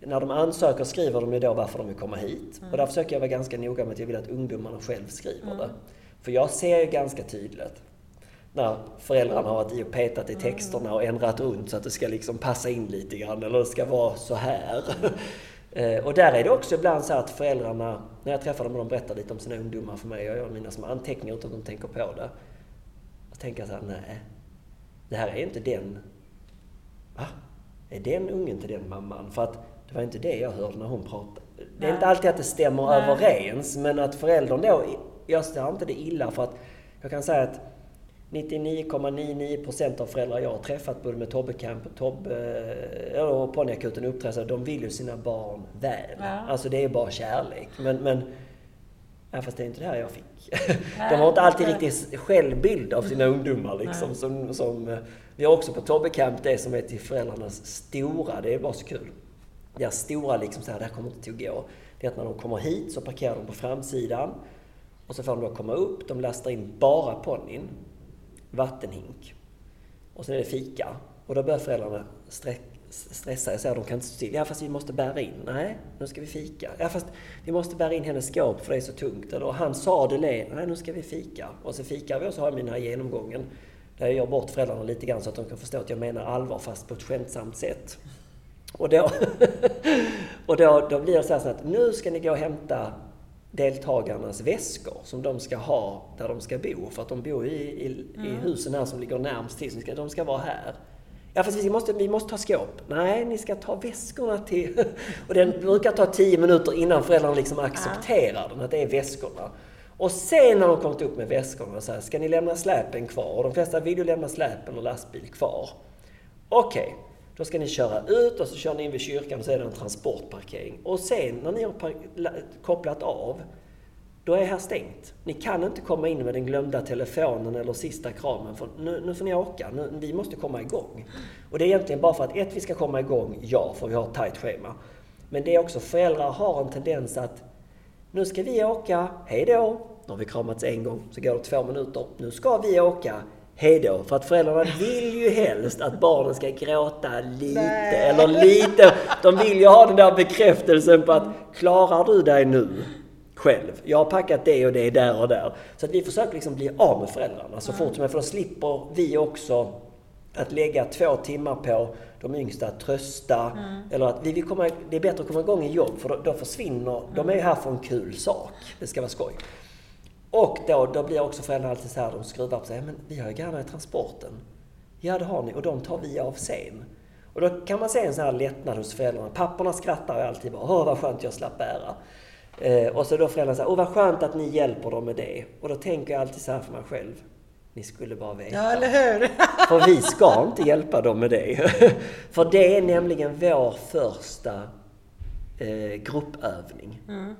när de ansöker skriver de ju då varför de vill komma hit. Mm. Och där försöker jag vara ganska noga med att jag vill att ungdomarna själv skriver mm. det. För jag ser ju ganska tydligt när föräldrarna har varit i och petat i mm. texterna och ändrat runt så att det ska liksom passa in lite grann eller det ska vara så här. Eh, och där är det också ibland så att föräldrarna, när jag träffar dem och de berättar lite om sina ungdomar för mig och jag gör mina små anteckningar utan att de tänker på det. Och tänker så här, nej, det här är inte den? Är den ungen till den mamman? För att det var inte det jag hörde när hon pratade. Det är inte alltid att det stämmer Nej. överens, men att föräldern då... Jag ser inte det illa för att jag kan säga att 99,99% av föräldrar jag har träffat både med Tobbe Camp Tobbe och Ponnyakuten uppträdare, de vill ju sina barn väl. Ja. Alltså det är bara kärlek. Men, men ja, fast det är inte det här jag fick. De har inte alltid riktigt självbild av sina ungdomar liksom. Som, som vi har också på Tobbe Camp det som är till föräldrarnas stora, det är bara så kul. Deras stora liksom så här, det här kommer inte att gå. Det är att när de kommer hit så parkerar de på framsidan. Och så får de då komma upp, de lastar in bara ponnyn, vattenhink. Och sen är det fika. Och då börjar föräldrarna stressa. Jag säger de kan inte stå still. Ja fast vi måste bära in. Nej, nu ska vi fika. Ja fast vi måste bära in hennes skåp för det är så tungt. Eller han sa det. Nej, nu ska vi fika. Och så fikar vi och så har jag mina här genomgången. Där jag gör bort föräldrarna lite grann så att de kan förstå att jag menar allvar fast på ett skämtsamt sätt. Och då, och då, då blir det så här att nu ska ni gå och hämta deltagarnas väskor som de ska ha där de ska bo. För att de bor i, i, mm. i husen här som ligger närmst till. Så ska, de ska vara här. Ja, fast vi måste, vi måste ta skåp. Nej, ni ska ta väskorna till... Och den brukar ta tio minuter innan föräldrarna liksom accepterar den, att det är väskorna. Och sen när de kommit upp med väskorna så här, ska ni lämna släpen kvar? Och de flesta vill ju lämna släpen och lastbil kvar. Okej, okay, då ska ni köra ut och så kör ni in vid kyrkan och så är det en transportparkering. Och sen när ni har kopplat av, då är här stängt. Ni kan inte komma in med den glömda telefonen eller sista kramen. För nu, nu får ni åka. Nu, vi måste komma igång. Och det är egentligen bara för att ett, vi ska komma igång, ja, för vi har ett tajt schema. Men det är också, föräldrar har en tendens att nu ska vi åka, hej då. Nu har vi kramats en gång, så går det två minuter. Nu ska vi åka, hej då. För att föräldrarna vill ju helst att barnen ska gråta lite, Nej. eller lite. De vill ju ha den där bekräftelsen på att klarar du dig nu? själv. Jag har packat det och det där och där. Så att vi försöker liksom bli av med föräldrarna så fort som möjligt. För då slipper vi också att lägga två timmar på de yngsta att trösta. Mm. Eller att vi vill komma, det är bättre att komma igång i jobb för då, då försvinner, mm. de är här för en kul sak. Det ska vara skoj. Och då, då blir också föräldrarna alltid så här, de skruvar på sig. Men vi har ju gärna i transporten. Ja, det har ni. Och de tar vi av sen. Och då kan man se en sån här lättnad hos föräldrarna. Papporna skrattar ju alltid bara, åh vad skönt jag slapp bära. Eh, och så då föräldrarna säger, åh vad skönt att ni hjälper dem med det. Och då tänker jag alltid så här för mig själv. Ni skulle bara veta. Ja, eller hur? för vi ska inte hjälpa dem med det. för det är nämligen vår första eh, gruppövning. Mm.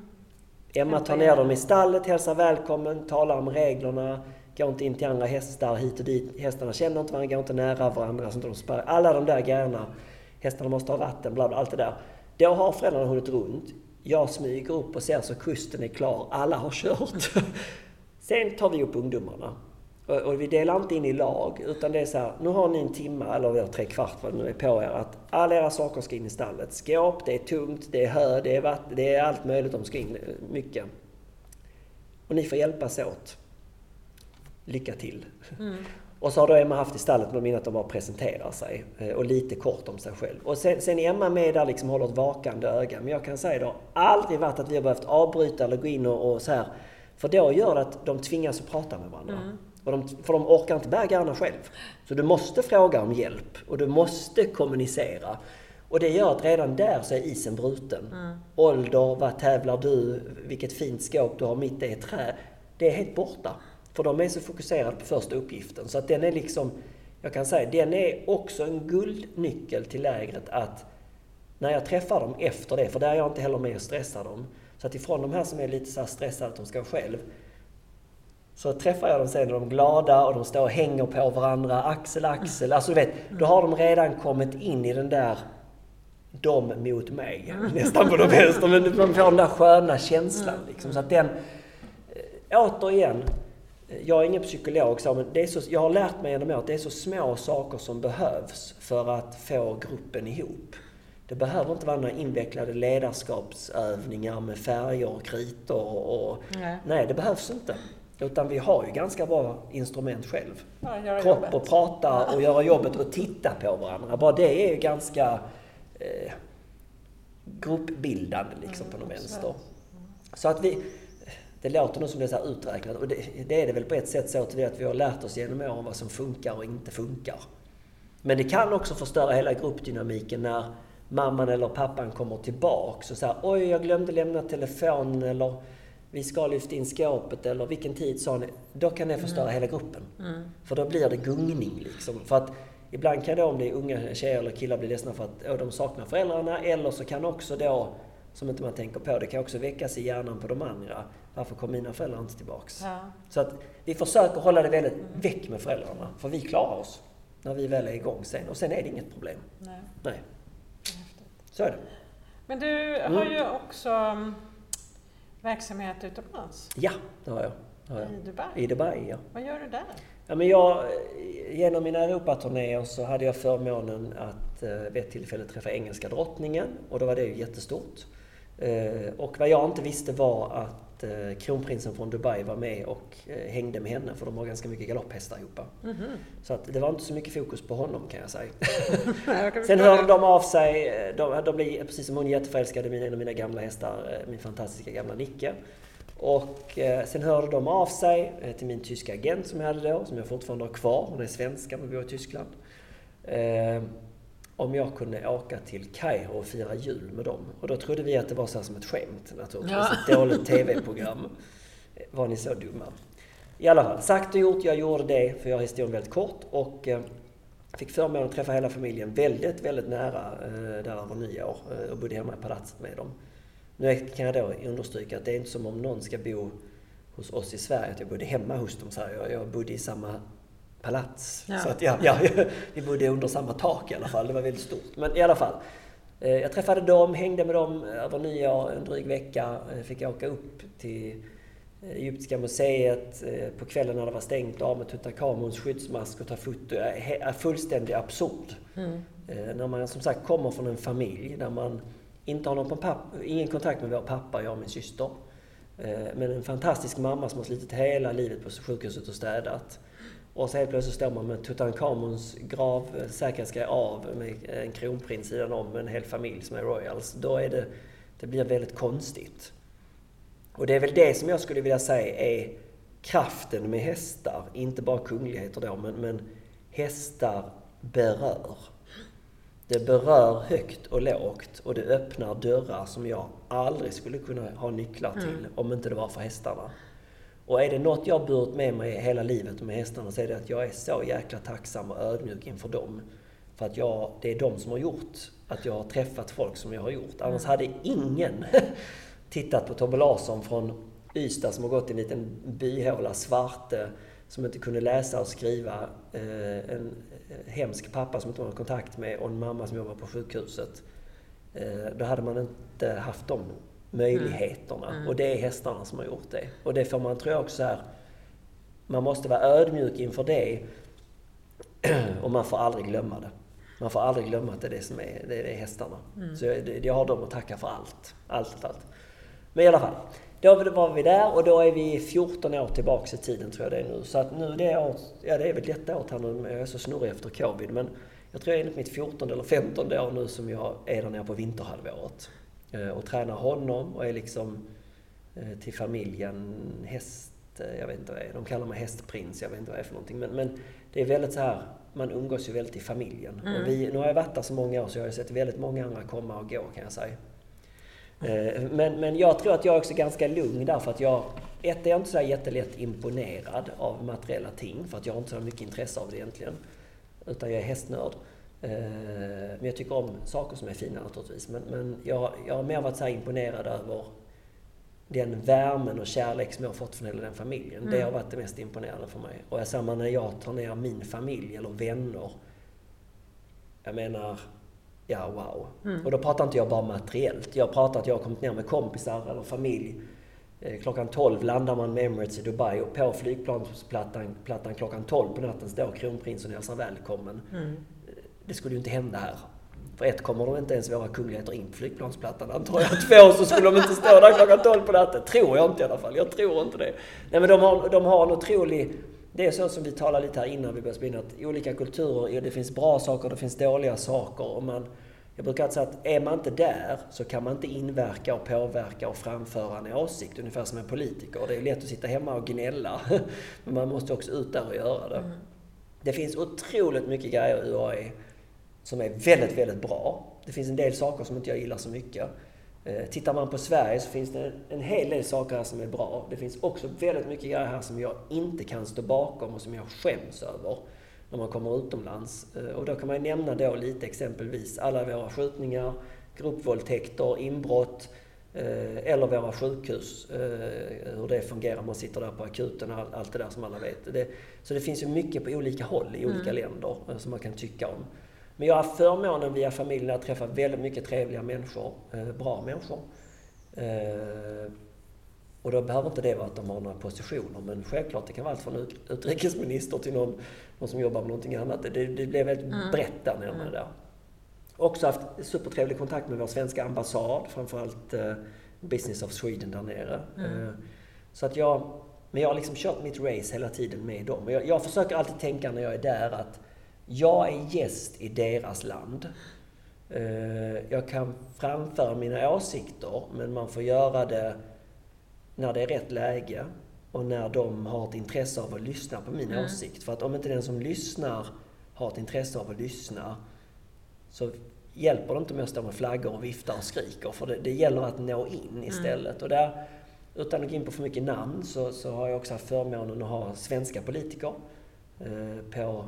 Emma tar ner dem i stallet, hälsar välkommen, talar om reglerna, går inte in till andra hästar hit och dit. Hästarna känner inte varandra, går inte nära varandra. Så de spär. Alla de där grejerna. Hästarna måste ha vatten, bla bla, allt det där. Då har föräldrarna hunnit runt. Jag smyger upp och ser så kusten är klar. Alla har kört. Sen tar vi upp ungdomarna. Och vi delar inte in i lag, utan det är så här, nu har ni en timme eller tre kvart vad det nu är på er, att alla era saker ska in i stallet. Skåp, det är tungt, det är hö, det är vatten, det är allt möjligt de ska in, mycket. Och ni får hjälpas åt. Lycka till! Mm. Och så har då Emma haft i stallet minne att de bara presenterar sig eh, och lite kort om sig själv. Och sen, sen är Emma med där liksom håller ett vakande öga. Men jag kan säga då, aldrig varit att vi har behövt avbryta eller gå in och, och så här. För då gör det att de tvingas att prata med varandra. Mm. För de, för de orkar inte bära garna själv. Så du måste fråga om hjälp och du måste kommunicera. Och det gör att redan där så är isen bruten. Mm. Ålder, vad tävlar du, vilket fint skåp du har, mitt är trä. Det är helt borta. För de är så fokuserade på första uppgiften. Så att den är liksom, jag kan säga, den är också en guldnyckel till lägret att när jag träffar dem efter det, för där är jag inte heller med och stressar dem. Så att ifrån de här som är lite så stressade att de ska själv, så träffar jag dem sen och de är glada och de står och hänger på varandra, axel, axel. Alltså du vet, då har de redan kommit in i den där de mot mig, nästan på de vänster. Men de får den där sköna känslan liksom. Så att den, eh, återigen, jag är ingen psykolog, så, men det är så, jag har lärt mig genom att det är så små saker som behövs för att få gruppen ihop. Det behöver inte vara några invecklade ledarskapsövningar med färger och kritor och... och nej. nej. det behövs inte. Utan vi har ju ganska bra instrument själv. Ja, Kropp jobbet. och prata och göra jobbet och titta på varandra. Bara det är ju ganska eh, gruppbildande liksom mm, på något vänster. Så att vi, det låter nog som det är så uträknat och det, det, är det väl på ett sätt så till att vi har lärt oss genom åren vad som funkar och inte funkar. Men det kan också förstöra hela gruppdynamiken när mamman eller pappan kommer tillbaks och säger oj, jag glömde lämna telefonen eller vi ska lyfta in skåpet eller vilken tid sa ni? Då kan det förstöra mm. hela gruppen. Mm. För då blir det gungning liksom. För att ibland kan det om det är unga tjejer eller killar bli ledsna för att å, de saknar föräldrarna eller så kan också då, som inte man tänker på, det kan också väckas i hjärnan på de andra. Varför kom mina föräldrar inte tillbaks? Ja. Så att vi försöker hålla det väldigt mm. väck med föräldrarna. För vi klarar oss när vi väl är igång sen. Och sen är det inget problem. Nej. Nej. Så är det. Men du har mm. ju också verksamhet utomlands? Ja, det har jag. Det har jag. I Dubai? I Dubai, ja. Vad gör du där? Ja, men jag, genom mina Europaturnéer så hade jag förmånen att eh, vid ett tillfälle träffa engelska drottningen och då var det ju jättestort. Eh, och vad jag inte visste var att att eh, kronprinsen från Dubai var med och eh, hängde med henne för de har ganska mycket galopphästar ihop. Mm -hmm. Så att det var inte så mycket fokus på honom kan jag säga. jag Sen hörde de av sig, eh, de, de blev precis som hon jätteförälskade i en av mina gamla hästar, min fantastiska gamla Nicke. Och sen hörde de av sig till min tyska agent som jag hade då, som jag fortfarande har kvar. Hon är svenska men bor i Tyskland om jag kunde åka till Kairo och fira jul med dem. Och då trodde vi att det var så som ett skämt naturligtvis. Ja. Ett dåligt TV-program. Var ni så dumma? I alla fall, sagt och gjort. Jag gjorde det, för jag har historien väldigt kort. Och eh, fick förmånen att träffa hela familjen väldigt, väldigt nära eh, där över nyår. Eh, och bodde hemma i palatset med dem. Nu kan jag då understryka att det är inte som om någon ska bo hos oss i Sverige, att jag bodde hemma hos dem. Så här. Jag, jag bodde i samma palats. Ja. Så att, ja, ja, vi bodde under samma tak i alla fall. Det var väldigt stort. Men i alla fall. Eh, jag träffade dem, hängde med dem över nyår, en dryg vecka. Eh, fick jag åka upp till eh, Egyptiska museet på kvällen när det var stängt av med Tutankhamons skyddsmask och ta foto. Är fullständigt absurd. Mm. När man som sagt kommer från en familj där man inte har någon pappa, ingen kontakt med vår pappa, jag och min syster. Men en fantastisk mamma som har slitit hela livet på sjukhuset och städat. Och så helt plötsligt står man med Tutankhamons grav, eh, säkerhetsgrej av, med en kronprins sidan om, med en hel familj som är royals. Då är det, det blir väldigt konstigt. Och det är väl det som jag skulle vilja säga är kraften med hästar. Inte bara kungligheter då, men, men hästar berör. Det berör högt och lågt och det öppnar dörrar som jag aldrig skulle kunna ha nycklar till mm. om inte det var för hästarna. Och är det något jag har burit med mig hela livet med hästarna så är det att jag är så jäkla tacksam och ödmjuk inför dem. För att jag, det är de som har gjort att jag har träffat folk som jag har gjort. Annars mm. hade ingen tittat på Tobbe Larsson från Ystad som har gått i en liten byhåla, svarte, som inte kunde läsa och skriva. Eh, en hemsk pappa som inte har kontakt med och en mamma som jobbar på sjukhuset. Eh, då hade man inte haft dem möjligheterna. Mm. Och det är hästarna som har gjort det. Och det får man, tror jag också här, man måste vara ödmjuk inför det. och man får aldrig glömma det. Man får aldrig glömma att det är det som är, det är hästarna. Mm. Så jag, jag har dem att tacka för allt. Allt, allt. Men i alla fall. Då var vi där och då är vi 14 år tillbaks i tiden tror jag det är nu. Så att nu det är år, ja det är väl detta året här nu, jag är så snurrig efter covid. Men jag tror jag är mitt 14 eller 15 år nu som jag är där nere på vinterhalvåret. Eh, och tränar honom och är liksom eh, till familjen häst, eh, jag vet inte vad det är, de kallar mig hästprins, jag vet inte vad det är för någonting. Men, men det är väldigt så här, man umgås ju väldigt i familjen. Mm. Och vi, nu har jag varit där så många år så jag har sett väldigt många andra komma och gå kan jag säga. Men, men jag tror att jag är också ganska lugn där för att jag, ett är jag inte så jättelätt imponerad av materiella ting för att jag har inte så mycket intresse av det egentligen. Utan jag är hästnörd. Eh, men jag tycker om saker som är fina naturligtvis. Men, men jag, jag har mer varit så imponerad över den värmen och kärlek som jag har fått från hela den familjen. Mm. Det har varit det mest imponerande för mig. Och jag samma när jag tar ner min familj eller vänner. Jag menar, ja wow. Mm. Och då pratar inte jag bara materiellt. Jag pratar att jag har kommit ner med kompisar eller familj. Eh, klockan 12 landar man med Emirates i Dubai och på flygplansplattan plattan, klockan 12 på natten står kronprinsen och hälsar välkommen. Mm det skulle ju inte hända här. För ett kommer de inte ens våra kungligheter in på flygplansplattan antar jag. Två så skulle de inte stå där klockan 12 på natten. Tror jag inte i alla fall. Jag tror inte det. Nej men de har, de har en otrolig... Det är så som vi talade lite här innan vi började spela, att olika kulturer, det finns bra saker, det finns dåliga saker. Och man, jag brukar alltid säga att är man inte där så kan man inte inverka och påverka och framföra en åsikt, ungefär som en politiker. Det är lätt att sitta hemma och gnälla, men man måste också ut där och göra det. Mm. Det finns otroligt mycket grejer i UAE som är väldigt, väldigt bra. Det finns en del saker som inte jag gillar så mycket. Eh, tittar man på Sverige så finns det en hel del saker här som är bra. Det finns också väldigt mycket grejer här som jag inte kan stå bakom och som jag skäms över när man kommer utomlands. Eh, och då kan man nämna då lite exempelvis alla våra skjutningar, gruppvåldtäkter, inbrott eh, eller våra sjukhus, hur det fungerar. Man sitter där på akuten och allt det där som alla vet. så det finns ju mycket på olika håll i olika mm. länder som man kan tycka om. Men jag har förmånen via familjen att träffa väldigt mycket trevliga människor, eh, bra människor. Eh, och då behöver inte det vara att de har några positioner, men självklart det kan vara allt från utrikesminister till någon, någon som jobbar med någonting annat. Det, det blev väldigt mm. brett där nere mm. där. Också haft supertrevlig kontakt med vår svenska ambassad, framförallt eh, Business of Sweden där nere. Mm. Så att jag, men jag har liksom kört mitt race hela tiden med dem. Jag, jag försöker alltid tänka när jag är där att jag är gäst i deras land. Eh, jag kan framföra mina åsikter, men man får göra det när det är rätt läge och när de har ett intresse av att lyssna på min mm. åsikt. För att om inte den som lyssnar har ett intresse av att lyssna så hjälper det inte med att stå med flaggor och vifta och skriker. För det, det gäller att nå in mm. istället. Mm. Och där, utan att gå in på för mycket namn så, så har jag också haft förmånen att ha svenska politiker eh, på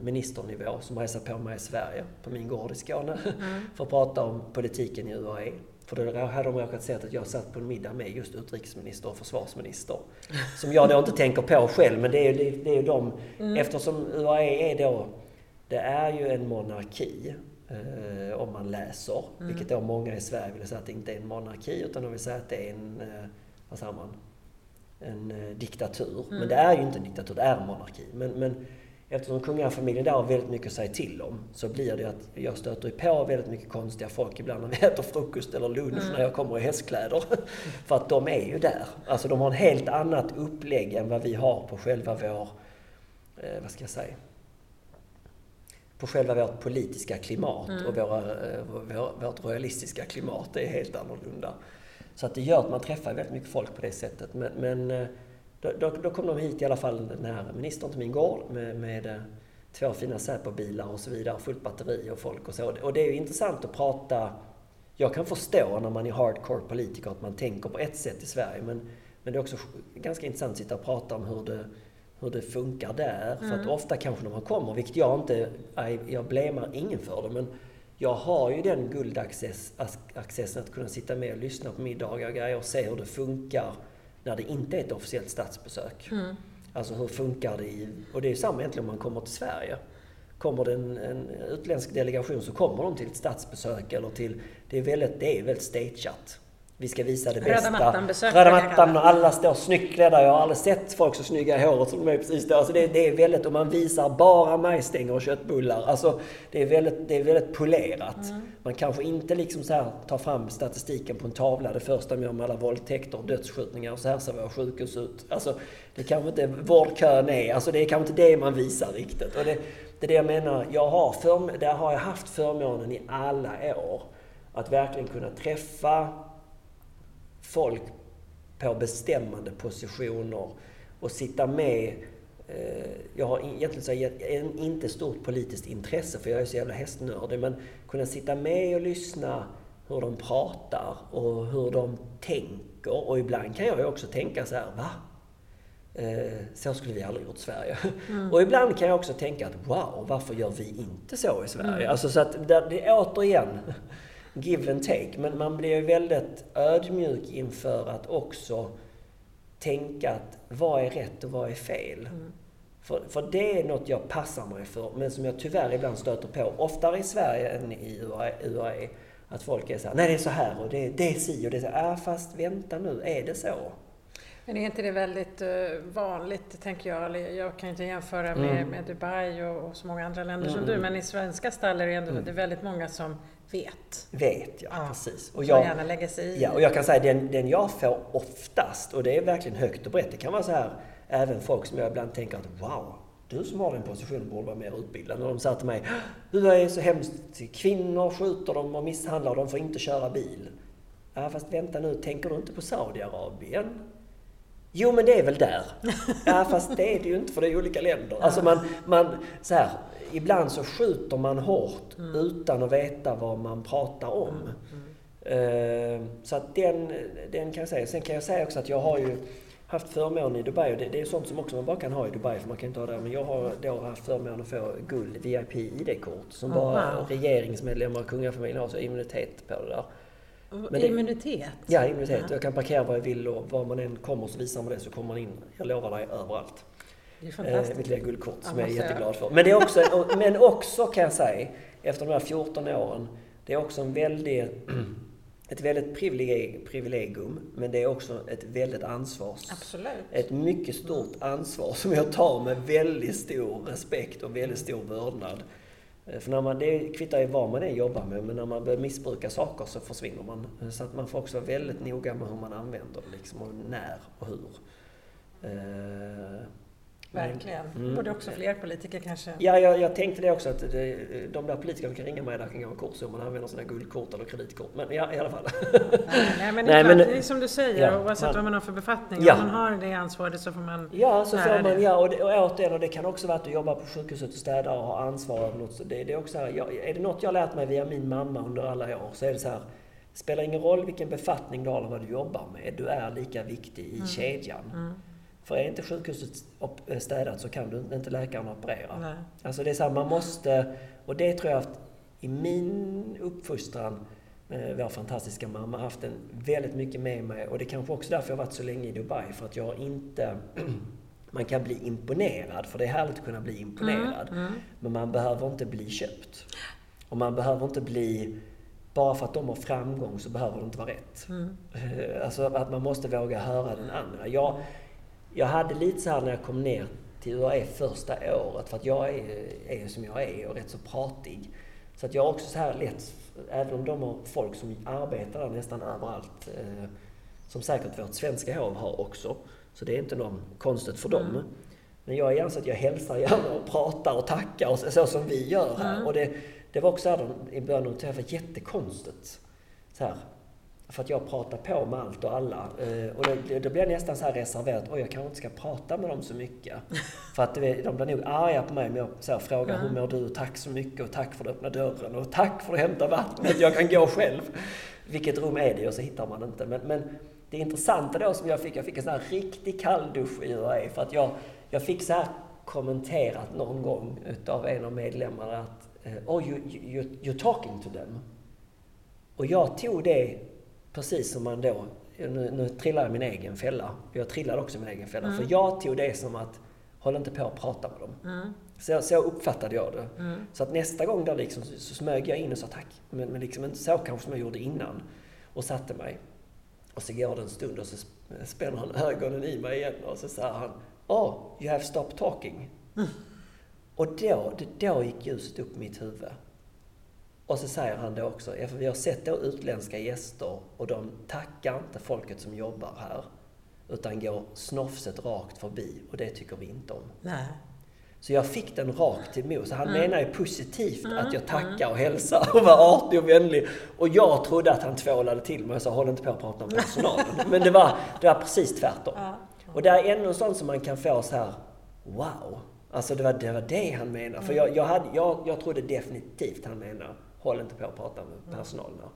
ministernivå som har hälsat på mig i Sverige, på min gård i Skåne, mm. för att prata om politiken i UAE. För då hade de råkat se att jag satt på en middag med just utrikesminister och försvarsminister. Som jag då inte tänker på själl, men det är ju det är de... Mm. Eftersom UAE är då... Det är ju en monarki, eh, om man läser. Mm. Vilket då många i Sverige vill säga att det inte är en monarki, utan de vill säga att det är en... Eh, vad säger man? En eh, diktatur. Mm. Men det är ju inte en diktatur, det är en monarki. Men, men eftersom kungafamiljen där har väldigt mycket att säga till om så blir det att jag stöter på väldigt mycket konstiga folk ibland när vi äter frukost eller lunch mm. när jag kommer i hästkläder. För att de är ju där. Alltså de har en helt annat upplägg än vad vi har på själva vår, eh, vad ska jag säga, på själva vårt politiska klimat mm. och våra, eh, vår, vårt royalistiska klimat. Det är helt annorlunda. Så att det gör att man träffar väldigt mycket folk på det sättet. Men, men eh, då, då, då, kom de hit i alla fall, den här ministern till min gård med, med eh, två fina Säpo-bilar och så vidare, fullt batteri och folk och så. Och det är ju intressant att prata... Jag kan förstå när man är hardcore politiker att man tänker på ett sätt i Sverige, men, men det är också ganska intressant att sitta och prata om hur det, hur det funkar där. Mm. För att mm. ofta kanske när man kommer, vilket jag inte... Jag blämar ingen för det, men jag har ju den guldaccessen att kunna sitta med och lyssna på middagar och grejer och se hur det funkar när det inte är ett officiellt statsbesök. Mm. Alltså hur funkar det i... Och det är samma egentligen om man kommer till Sverige. Kommer det en, en utländsk delegation så kommer de till ett statsbesök eller till... Det är väldigt, det är väldigt stageat. Vi ska visa det bästa. Röda mattan-besök. Röda mattan och alla står snyggt klädda. Jag har aldrig sett folk så snygga i håret som de är precis där. Alltså det, det är väldigt, och man visar bara majstänger och köttbullar. Alltså det är väldigt, det är väldigt polerat. Mm. Man kanske inte liksom så här tar fram statistiken på en tavla det första med om alla våldtäkter och dödsskjutningar och så här ser våra sjukhus ut. Alltså det kanske inte vårdkön är, alltså det är kanske inte det man visar riktigt. Och det, det är det jag menar, jag har för, där har jag haft förmånen i alla år att verkligen kunna träffa folk på bestämmande positioner och sitta med eh, jag har egentligen så inte stort politiskt intresse för jag är så jävla hästnördig men kunna sitta med och lyssna hur de pratar och hur de tänker och ibland kan jag ju också tänka så här, va? Eh, så skulle vi aldrig gjort i Sverige. Mm. Och ibland kan jag också tänka att wow, varför gör vi inte så i Sverige? Mm. Alltså så att det är återigen give and take. Men man blir ju väldigt ödmjuk inför att också tänka att vad är rätt och vad är fel? Mm. För, för det är något jag passar mig för, men som jag tyvärr ibland stöter på, oftare i Sverige än i UAE. Att folk är så här, nej det är så här och det, det är si och det är så. Ja, fast vänta nu, är det så? Men är inte det väldigt uh, vanligt, tänker jag, jag kan inte jämföra med, mm. med Dubai och, och, så många andra länder mm. som du, men i svenska stall är det ändå mm. det är väldigt många som vet. Vet, ja, ja. precis. Och jag, gärna lägga sig i. Ja, och jag kan säga den, den jag får oftast, och det är verkligen högt och brett, det kan vara så här, även folk som jag ibland tänker att wow, du som har den positionen borde vara mer utbildad. När de säger till mig, du är så hemskt, kvinnor skjuter dem och misshandlar, de får inte köra bil. Ja, fast vänta nu, tänker du inte på Saudiarabien? Jo, men det är väl där. Ja, fast det är det ju inte för det är olika länder. Alltså man, man så här, ibland så skjuter man hårt mm. utan att veta vad man pratar om. Mm. Uh, så att den, den kan jag säga. Sen kan jag säga också att jag har ju haft förmånen i Dubai och det, det är sånt som också man bara kan ha i Dubai för man kan inte ha det Men jag har då haft förmånen att få guld VIP ID-kort som bara regeringsmedlemmar och kungafamiljen har så immunitet på det där. Men det, immunitet? Ja, immunitet. Ja. Jag kan parkera var jag vill och var man än kommer så visar man det så kommer man in, jag lovar dig, överallt. Det är fantastiskt. Eh, mitt lilla guldkort som jag är jätteglad för. Men, det är också, men också kan jag säga, efter de här 14 åren, det är också en väldigt, ett väldigt privilegium, men det är också ett väldigt ansvar. Absolut. Ett mycket stort ansvar som jag tar med väldigt stor respekt och väldigt stor vördnad. Eh, för när man, det kvittar ju vad man är jobbar med, men när man börjar missbruka saker så försvinner man. Så att man får också vara väldigt noga med hur man använder det, liksom, och när och hur. Eh, Verkligen. Mm. Borde också fler politiker kanske... Ja, jag, jag tänkte det också att det, de där politikerna kan ringa mig där kan gå en kurs om man använder sina guldkort eller kreditkort. Men ja, i alla fall. Nej, men, det, är, Nej, men det är som du säger, ja, oavsett man, vad man har för befattning. Ja. Om man har det ansvaret så får man Ja, så får man, det. ja. Och, det, och återigen, och det kan också vara att du jobbar på sjukhuset och städar och har ansvar över något. Det, det är också här, jag, är det något jag har lärt mig via min mamma under alla år så är det så här spelar ingen roll vilken befattning du har eller vad du jobbar med. Du är lika viktig i mm. kedjan. Mm. För är inte sjukhuset eh, städat så kan du inte läkaren operera. Nej. Alltså det är så här, man måste... Och det tror jag att i min uppfostran Eh, vår fantastiska mamma har haft den väldigt mycket med mig och det är kanske också därför jag har varit så länge i Dubai. För att jag inte... Man kan bli imponerad, för det är härligt att kunna bli imponerad. Mm, mm. Men man behöver inte bli köpt. Och man behöver inte bli... Bara för att de har framgång så behöver det inte vara rätt. Mm. Eh, alltså att man måste våga höra den andra. Jag, jag hade lite så här när jag kom ner till UAE första året, för att jag är, är som jag är och rätt så pratig. Så att jag också så här lätt, även om de har folk som arbetar där nästan överallt, eh, som säkert vårt svenska hov har också, så det är inte något konstigt för dem. Mm. Men jag är gärna så att jag hälsar gärna och pratar och tackar, och så, så som vi gör här. Mm. Och det, det var också här i början, det var jättekonstigt. Så här, för att jag pratar på med allt och alla. Eh, och då, då blir jag nästan så här reserverad. Oj, jag kanske inte ska prata med dem så mycket. För att de blir nog arga på mig om jag så här, frågar mm. hur mår du? Tack så mycket och tack för att du öppnade dörren och tack för att du hämtade vattnet. Jag kan gå själv. Vilket rum är det? Och så hittar man inte. Men, men det intressanta då som jag fick, jag fick en sån här riktig kalldusch i UAE. För att jag, jag fick så här kommenterat någon gång utav en av medlemmarna att Oh, you, you, you're talking to them. Och jag tog det precis som man då, nu, nu trillar jag min egen fälla. Jag trillade också min egen fälla. Mm. För jag tog det som att, håll inte på att prata med dem. Mm. Så, så uppfattade jag det. Mm. Så att nästa gång där liksom, så, så smög jag in och sa tack. Men, men liksom inte så kanske som jag gjorde innan. Och satte mig. Och så går det en stund och så spänner han ögonen i mig igen och så säger han Oh, you have stopped talking. Mm. Och då, då gick ljuset upp i mitt huvud. Och så säger han det också, för vi har sett då utländska gäster och de tackar inte folket som jobbar här. Utan går snofset rakt förbi och det tycker vi inte om. Nej. Så jag fick den rakt emot. Så han mm. menar ju positivt mm. att jag tackar och hälsar och var artig och vänlig. Och jag trodde att han tvålade till mig och sa håll inte på att prata med personalen. Men det var, det var precis tvärtom. Ja. Och det är ännu en sån som man kan få så här, wow. Alltså det var det, var det han menade. Mm. För jag, jag, hade, jag, jag trodde definitivt han menade håll inte på att prata med personalen här.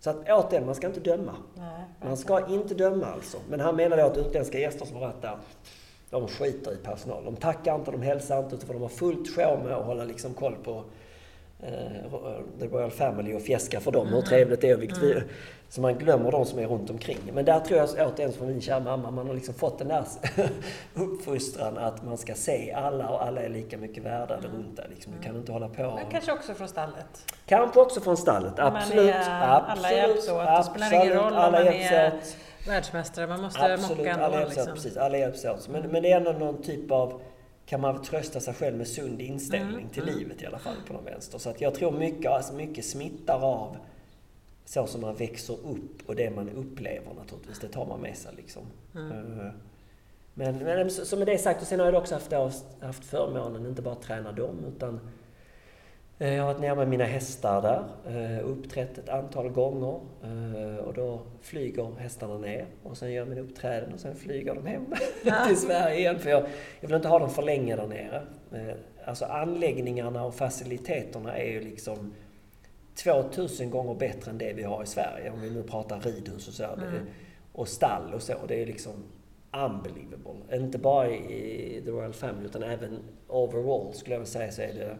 Så att återigen, man ska inte döma. Nej, man ska inte döma alltså. Men han menar då att utländska gäster som varit där, de skiter i personal. De tackar inte, de hälsar inte, utan de har fullt sjå med att hålla liksom koll på The Royal Family och fjäska för dem, mm. hur trevligt det är. Vilket mm. vi, så man glömmer de som är runt omkring. Men där tror jag återigen från min kära mamma, man har liksom fått den där uppfostran att man ska se alla och alla är lika mycket värda mm. runt där. Liksom. Du kan inte hålla på. Men kanske också från stallet? Kanske också från stallet, absolut. Är, absolut alla hjälps åt. Det spelar ingen roll om man är världsmästare, man måste absolut, mocka ändå. Alla hjälps liksom. åt, precis. Alla hjälps åt. Men, men det är ändå någon typ av kan man trösta sig själv med sund inställning mm. till mm. livet i alla fall på någon vänster. Så att jag tror mycket, alltså mycket smittar av så som man växer upp och det man upplever naturligtvis, det tar man med sig liksom. Mm. Eh, men, men så med det sagt, och sen har jag också haft, haft förmånen inte bara att träna dem, utan jag har varit nere med mina hästar där, eh, uppträtt ett antal gånger och då flyger hästarna ner och sen gör mina uppträden och sen flyger de hem till Sverige igen. För jag, jag vill inte ha dem för länge där nere. Alltså anläggningarna och faciliteterna är ju liksom 2000 gånger bättre än det vi har i Sverige. Om vi nu pratar ridhus och så. Mm. Och stall och så. Det är liksom unbelievable. Inte bara i The Royal Family utan även overall skulle jag vilja säga så är det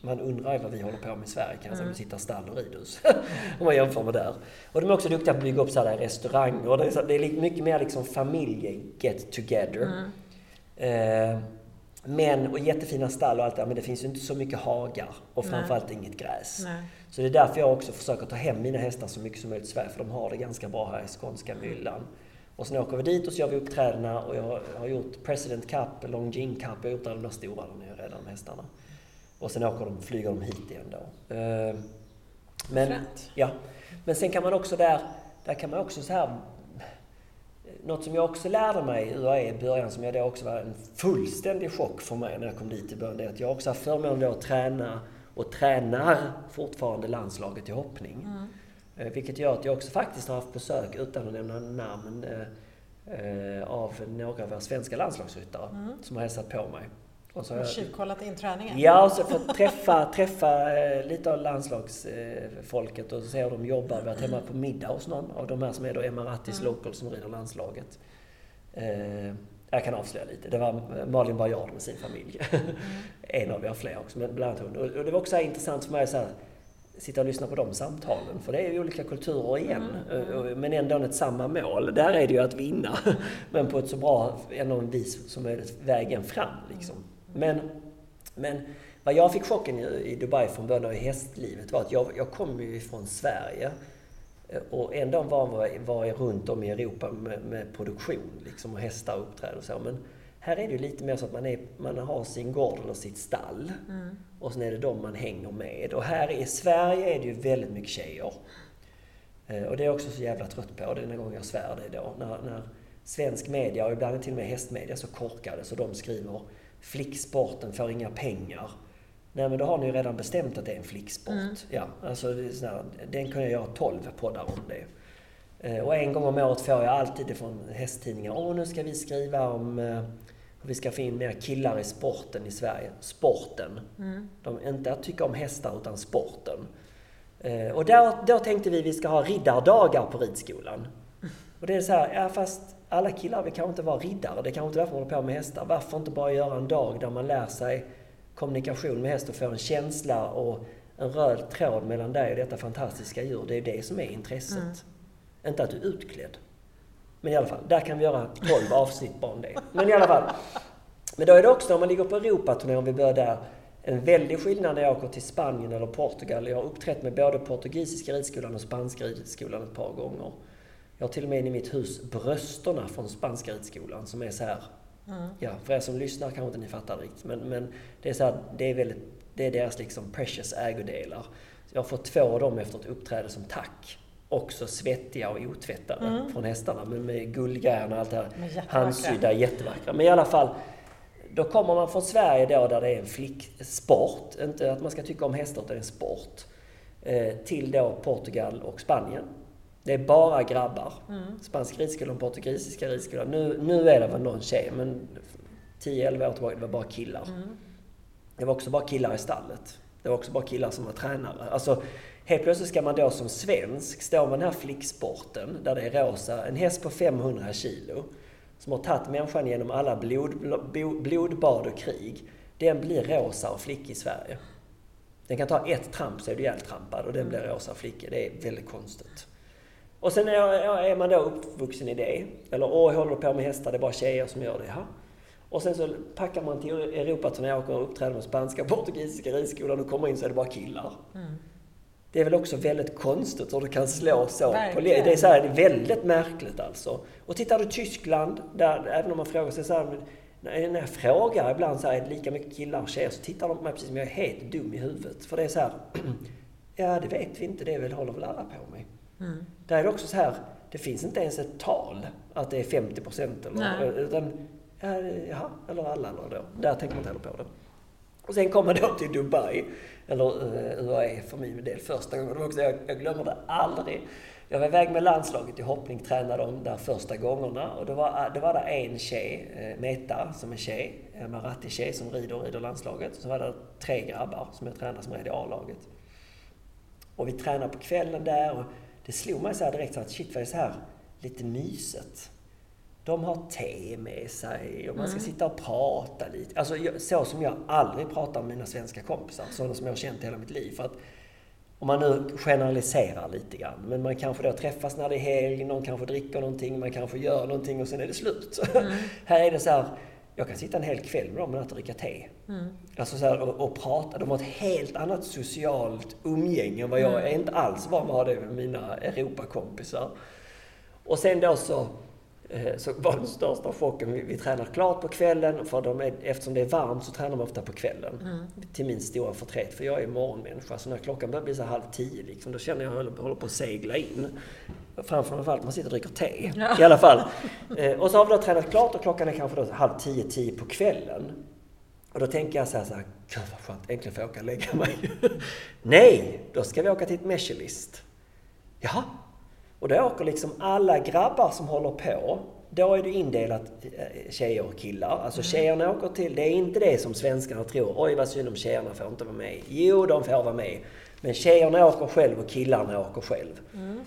man undrar ju vad vi håller på med i Sverige kanske, mm. om vi sitter stall och ridhus. om man jämför med där. Och de är också duktiga på att bygga upp sådana restauranger. Det är, det är mycket mer liksom familje get together. Mm. Eh, men, och jättefina stall och allt det men det finns ju inte så mycket hagar och framförallt Nej. inget gräs. Nej. Så det är därför jag också försöker ta hem mina hästar så mycket som möjligt i Sverige, för de har det ganska bra här i skånska myllan. Och sen åker vi dit och så gör vi uppträdena och jag har gjort President Cup, Longjing Cup, jag har gjort alla de där stora där nere redan med hästarna. Och sen åker de, flyger de hit igen då. Eh, men, ja. Men sen kan man också där, där kan man också så här något som jag också lärde mig i UAE i början, som jag då också var en fullständig chock för mig när jag kom dit i början, det är att jag också har förmånen att träna och tränar fortfarande landslaget i hoppning. Mm. Eh, vilket gör att jag också faktiskt har haft besök, utan att nämna namn, eh, av några av våra svenska landslagsryttare mm. som har hälsat på mig. Och så har jag tjuvkollat in träningen? Ja, och så fått träffa, träffa eh, lite av landslagsfolket och se hur de jobbar. Vi har varit hemma på middag hos någon av de här som är då Emiratis mm. Local som rider landslaget. Jag kan avslöja lite. Det var Malin Bajard med sin familj. Mm. en av, vi har fler också, men bland annat hon. Och det var också intressant för mig så här, sitta och lyssna på de samtalen. För det är ju olika kulturer igen. Mm. Men ändå ett samma mål. Där är det ju att vinna. Men på ett så bra ändå vis som är vägen fram. Liksom. Men, men vad jag fick chocken i, Dubai från början i hästlivet var att jag, jag kom ju från Sverige. Och ändå var, var jag runt om i Europa med, med produktion liksom, och hästar och uppträder och så. Men här är det ju lite mer så att man, är, man har sin gård eller sitt stall. Mm. Och sen är det de man hänger med. Och här i Sverige är det ju väldigt mycket tjejer. Eh, och det är jag också så jävla trött på, den gången jag svär det då. När, när svensk media, och ibland till och med hästmedia, så korkade så de skriver flicksporten får inga pengar. Nej men då har ni ju redan bestämt att det är en flicksport. Mm. Ja, alltså här, den kan jag göra 12 poddar om det. Eh, och en gång om året får jag alltid från hästtidningar, åh nu ska vi skriva om eh, hur vi ska få in mer killar i sporten i Sverige. Sporten. Mm. De, inte att tycka om hästar, utan sporten. Eh, och där, då tänkte vi att vi ska ha riddardagar på ridskolan. Och det är så här, ja fast alla killar vill kanske inte vara riddare. Det är kanske inte därför man håller på med hästar. Varför inte bara göra en dag där man lär sig kommunikation med häst och får en känsla och en röd tråd mellan dig och detta fantastiska djur. Det är det som är intresset. Mm. Inte att du är utklädd. Men i alla fall, där kan vi göra 12 avsnitt bara om det. Men i alla fall. Men då är det också, om man ligger på Europaturné, om vi börjar där, en väldig skillnad när jag åker till Spanien eller Portugal. Jag har uppträtt med både portugisiska ridskolan och spanska ridskolan ett par gånger. Jag har till och med i mitt hus brösterna från spanska ridskolan som är så här. Mm. Ja, för er som lyssnar kanske inte ni fattar riktigt. Men, men det är så här, det är väldigt, det är deras liksom precious ägodelar. Så jag har fått två av dem efter ett uppträde som tack också svettiga och otvättade mm. från hästarna. Men med guldgrejerna och allt det här. Handsydda, jättevackra. Men i alla fall, då kommer man från Sverige då där det är en flicksport. Inte att man ska tycka om hästar, utan det är en sport. Eh, till då Portugal och Spanien. Det är bara grabbar. Mm. Spansk ridskola och portugisiska ridskolan. Nu, nu är det väl någon tjej, men 10-11 år tillbaka det var bara killar. Mm. Det var också bara killar i stallet. Det var också bara killar som var tränare. Alltså, Helt plötsligt ska man då som svensk stå med den här flicksporten där det är rosa, en häst på 500 kilo som har tagit människan genom alla blod, blodbad och krig. Den blir rosa och flickig i Sverige. Den kan ta ett tramp så är du ihjältrampad och den blir rosa och flickig. Det är väldigt konstigt. Och sen är man då uppvuxen i det. Eller åh, håller på med hästar, det är bara tjejer som gör det. Ja. Och sen så packar man till Europaturné och uppträder med spanska portugisiska ridskolan och kommer in så är det bara killar. Mm. Det är väl också väldigt konstigt hur det kan slå så. På, det är så här, är väldigt märkligt alltså. Och tittar du Tyskland, där, även om man frågar sig så här, när jag frågar ibland så här, är det lika mycket killar och tjejer? Så tittar de på mig precis som jag är helt dum i huvudet. För det är så här, ja det vet vi inte, det väl, håller väl alla på med. Mm. Där är det också så här, det finns inte ens ett tal att det är 50 procent utan, ja, jaha, eller alla eller då. Där tänker man inte heller på det. Och sen kommer man då till Dubai, eller uh, UAE för min del första gången. Också, jag, jag glömmer det aldrig. Jag var iväg med landslaget i hoppning, tränade dem där första gångerna. Och då var, det var där en tjej, eh, Meta, som är tjej, en Marati-tjej som rider och rider landslaget. Så var det tre grabbar som jag tränade som red i A-laget. Och vi tränade på kvällen där och det slog mig så här direkt så att shit vad är det så här lite myset. De har te med sig och man ska mm. sitta och prata lite. Alltså så som jag aldrig pratar med mina svenska kompisar. Sådana som jag har känt hela mitt liv. För att, om man nu generaliserar lite grann. Men man kanske då träffas när det är helg, någon kanske dricker någonting, man kanske gör någonting och sen är det slut. Mm. här är det så här, jag kan sitta en hel kväll med dem och dricka te. Mm. Alltså så här, och, och, prata. De har ett helt annat socialt umgänge än vad jag mm. inte alls van med det med mina Europakompisar. Och sen då så Eh, så var den största chocken, vi, vi tränar klart på kvällen, för de är, eftersom det är varmt så tränar man ofta på kvällen. Mm. Till min stora förtret, för jag är morgonmänniska. Så när klockan börjar bli så halv tio, liksom, då känner jag att jag håller på att segla in. Framförallt man sitter och dricker te. Ja. I alla fall. Eh, och så har vi då tränat klart och klockan är kanske då halv tio, tio på kvällen. Och då tänker jag så här, så här gud vad skönt, äntligen får jag åka och lägga mig. Nej, då ska vi åka till ett Mechelist. Jaha, och då åker liksom alla grabbar som håller på, då är det indelat eh, tjejer och killar. Alltså mm. tjejerna åker till, det är inte det som svenskarna tror, oj vad synd om tjejerna får inte vara med. Jo, de får vara med. Men tjejerna åker själv och killarna åker själv. Mm.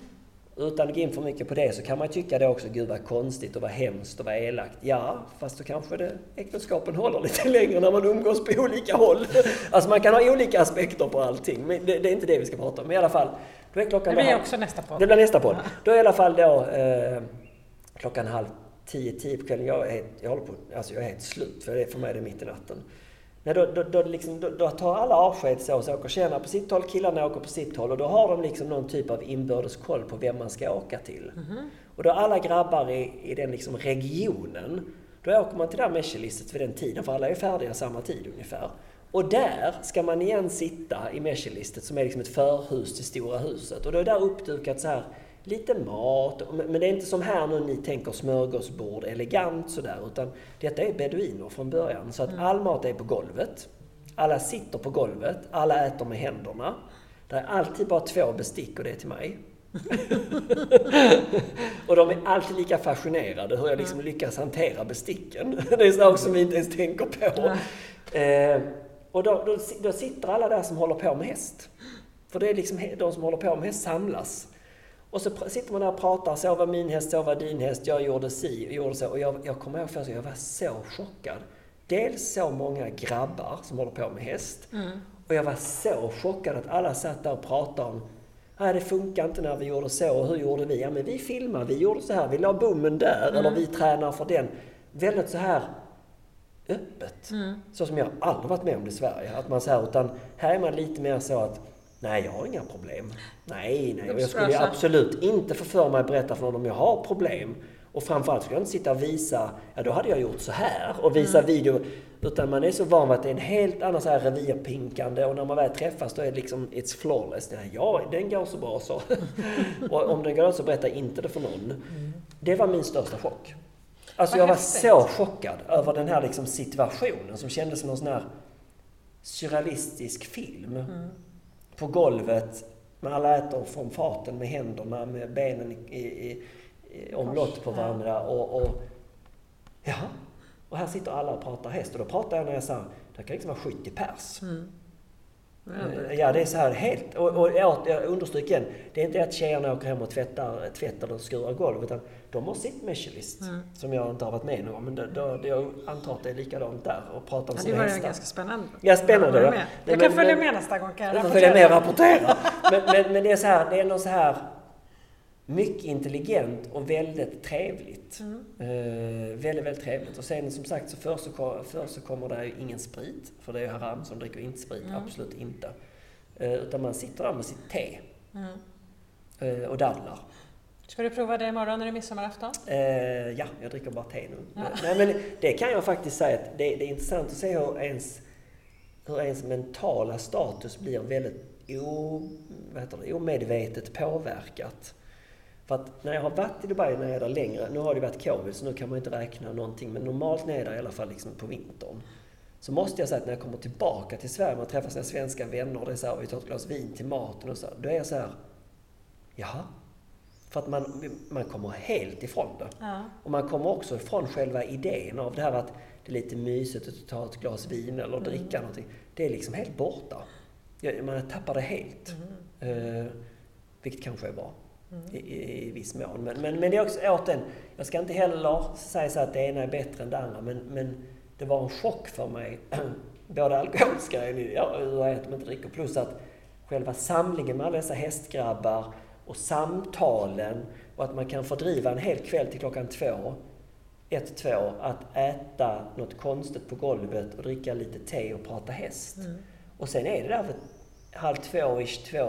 Utan att gå in för mycket på det så kan man tycka det också, gud vad konstigt och vad hemskt och vad elakt. Ja, fast då kanske det, äktenskapen håller lite längre när man umgås på olika håll. Alltså man kan ha olika aspekter på allting, men det, det är inte det vi ska prata om. Men i alla fall, då är klockan... Det blir också nästa podd. Det blir nästa podd. Då är i alla fall då eh, klockan halv tio, tio på kvällen. Jag är, jag, håller på, alltså jag är helt slut, för, det, för mig är det mitt i natten. Nej, då, då, då, liksom, då, då tar alla avsked så, så åker tjejerna på sitt håll, killarna åker på sitt håll och då har de liksom någon typ av inbördes koll på vem man ska åka till. Mm -hmm. Och då alla grabbar i, i den liksom regionen, då åker man till det där Mechellistet vid den tiden, för alla är färdiga samma tid ungefär. Och där ska man igen sitta i Mechellistet som är liksom ett förhus till Stora huset. Och då är där uppdukat så här lite mat. Men det är inte som här nu ni tänker smörgåsbord elegant sådär. Utan detta är beduiner från början. Så att mm. all mat är på golvet. Alla sitter på golvet. Alla äter med händerna. Det är alltid bara två bestick och det är till mig. och de är alltid lika fascinerade hur jag liksom mm. lyckas hantera besticken. det är saker som vi inte ens tänker på. Eh, och då, då, då, sitter alla där som håller på med häst. För det är liksom de som håller på med häst samlas. Och så sitter man där och pratar, så var min häst, så var din häst, jag gjorde si, och gjorde så. Och jag, jag kommer ihåg först, jag var så chockad. Dels så många grabbar som håller på med häst. Mm. Och jag var så chockad att alla satt där och pratade om Nej, det funkar inte när vi gjorde så. Och hur gjorde vi? Ja, men vi filmade, vi gjorde så här, vi la bommen där, mm. eller vi tränar för den. Väldigt så här öppet. Mm. Så som jag aldrig varit med om i Sverige. Att man så utan här är man lite mer så att Nej, jag har inga problem. Nej, nej. Jag skulle absolut inte få för mig att berätta för någon om jag har problem. Och framförallt skulle jag inte sitta och visa, ja då hade jag gjort så här och visa mm. video. Utan man är så van vid att det är en helt annan så här revirpinkande och när man väl träffas då är det liksom, it's flawless. Ja, den går så bra så. och om den går så berätta inte det för någon. Mm. Det var min största chock. Alltså jag var så chockad över den här liksom situationen som kändes som någon sån här surrealistisk film. Mm på golvet. Men alla äter från faten med händerna, med benen i, i, i omlott på varandra. Och, och, ja, och här sitter alla och pratar häst. Och då pratar jag när jag säger, det kan liksom vara 70 pers. Mm. Ja, det är så här helt... Och, och jag understryker igen, det är inte att tjejerna åker hem och tvättar, tvättar och skurar golv, utan de har sitt Michelist, mm. som jag inte har varit med någon Men då, då, jag antar att det är likadant där och pratar om ja, sina hästar. Det var ganska spännande. Ja, spännande. Ja. Jag kan men, följa med nästa gång. Kan jag följa med och rapportera. men, men, men, det är så här, det är något så här mycket intelligent och väldigt trevligt. Mm. Uh, väldigt, väldigt trevligt. Och sen som sagt så först så, först så kommer det ingen sprit, för det är haram som dricker inte sprit, mm. absolut inte. Uh, utan man sitter där med sitt te. Mm. Uh, och dadlar. Ska du prova det imorgon när det är midsommarafton? Eh, ja, jag dricker bara te nu. Ja. Nej, men det kan jag faktiskt säga att det, det, är intressant att se hur ens, hur ens mentala status blir väldigt o, vad heter det, omedvetet påverkat. För att när jag har varit i Dubai, när jag är där längre, nu har det varit covid så nu kan man inte räkna någonting, men normalt när jag är där i alla fall liksom på vintern. Så måste jag säga att när jag kommer tillbaka till Sverige, man träffar sina svenska vänner, och det är så här, vi tar ett glas vin till maten och så, då är jag så här, jaha, för att man, man kommer helt ifrån det. Ja. Och man kommer också ifrån själva idén av det här att det är lite mysigt att ta ett glas vin eller mm. dricka någonting. Det är liksom helt borta. Man tappar det helt. Mm. Eh, vilket kanske är bra. Mm. I, i, I viss mån. Men, men, men det är också återigen, jag ska inte heller säga så att det ena är bättre än det andra. Men, men det var en chock för mig. Både alkoholsgrejen, ja, hur jag äter inte dricker, plus att själva samlingen med alla dessa hästgrabbar och samtalen och att man kan fördriva en hel kväll till klockan två, ett, två, att äta något konstigt på golvet och dricka lite te och prata häst. Mm. Och sen är det där halv två, ish, två,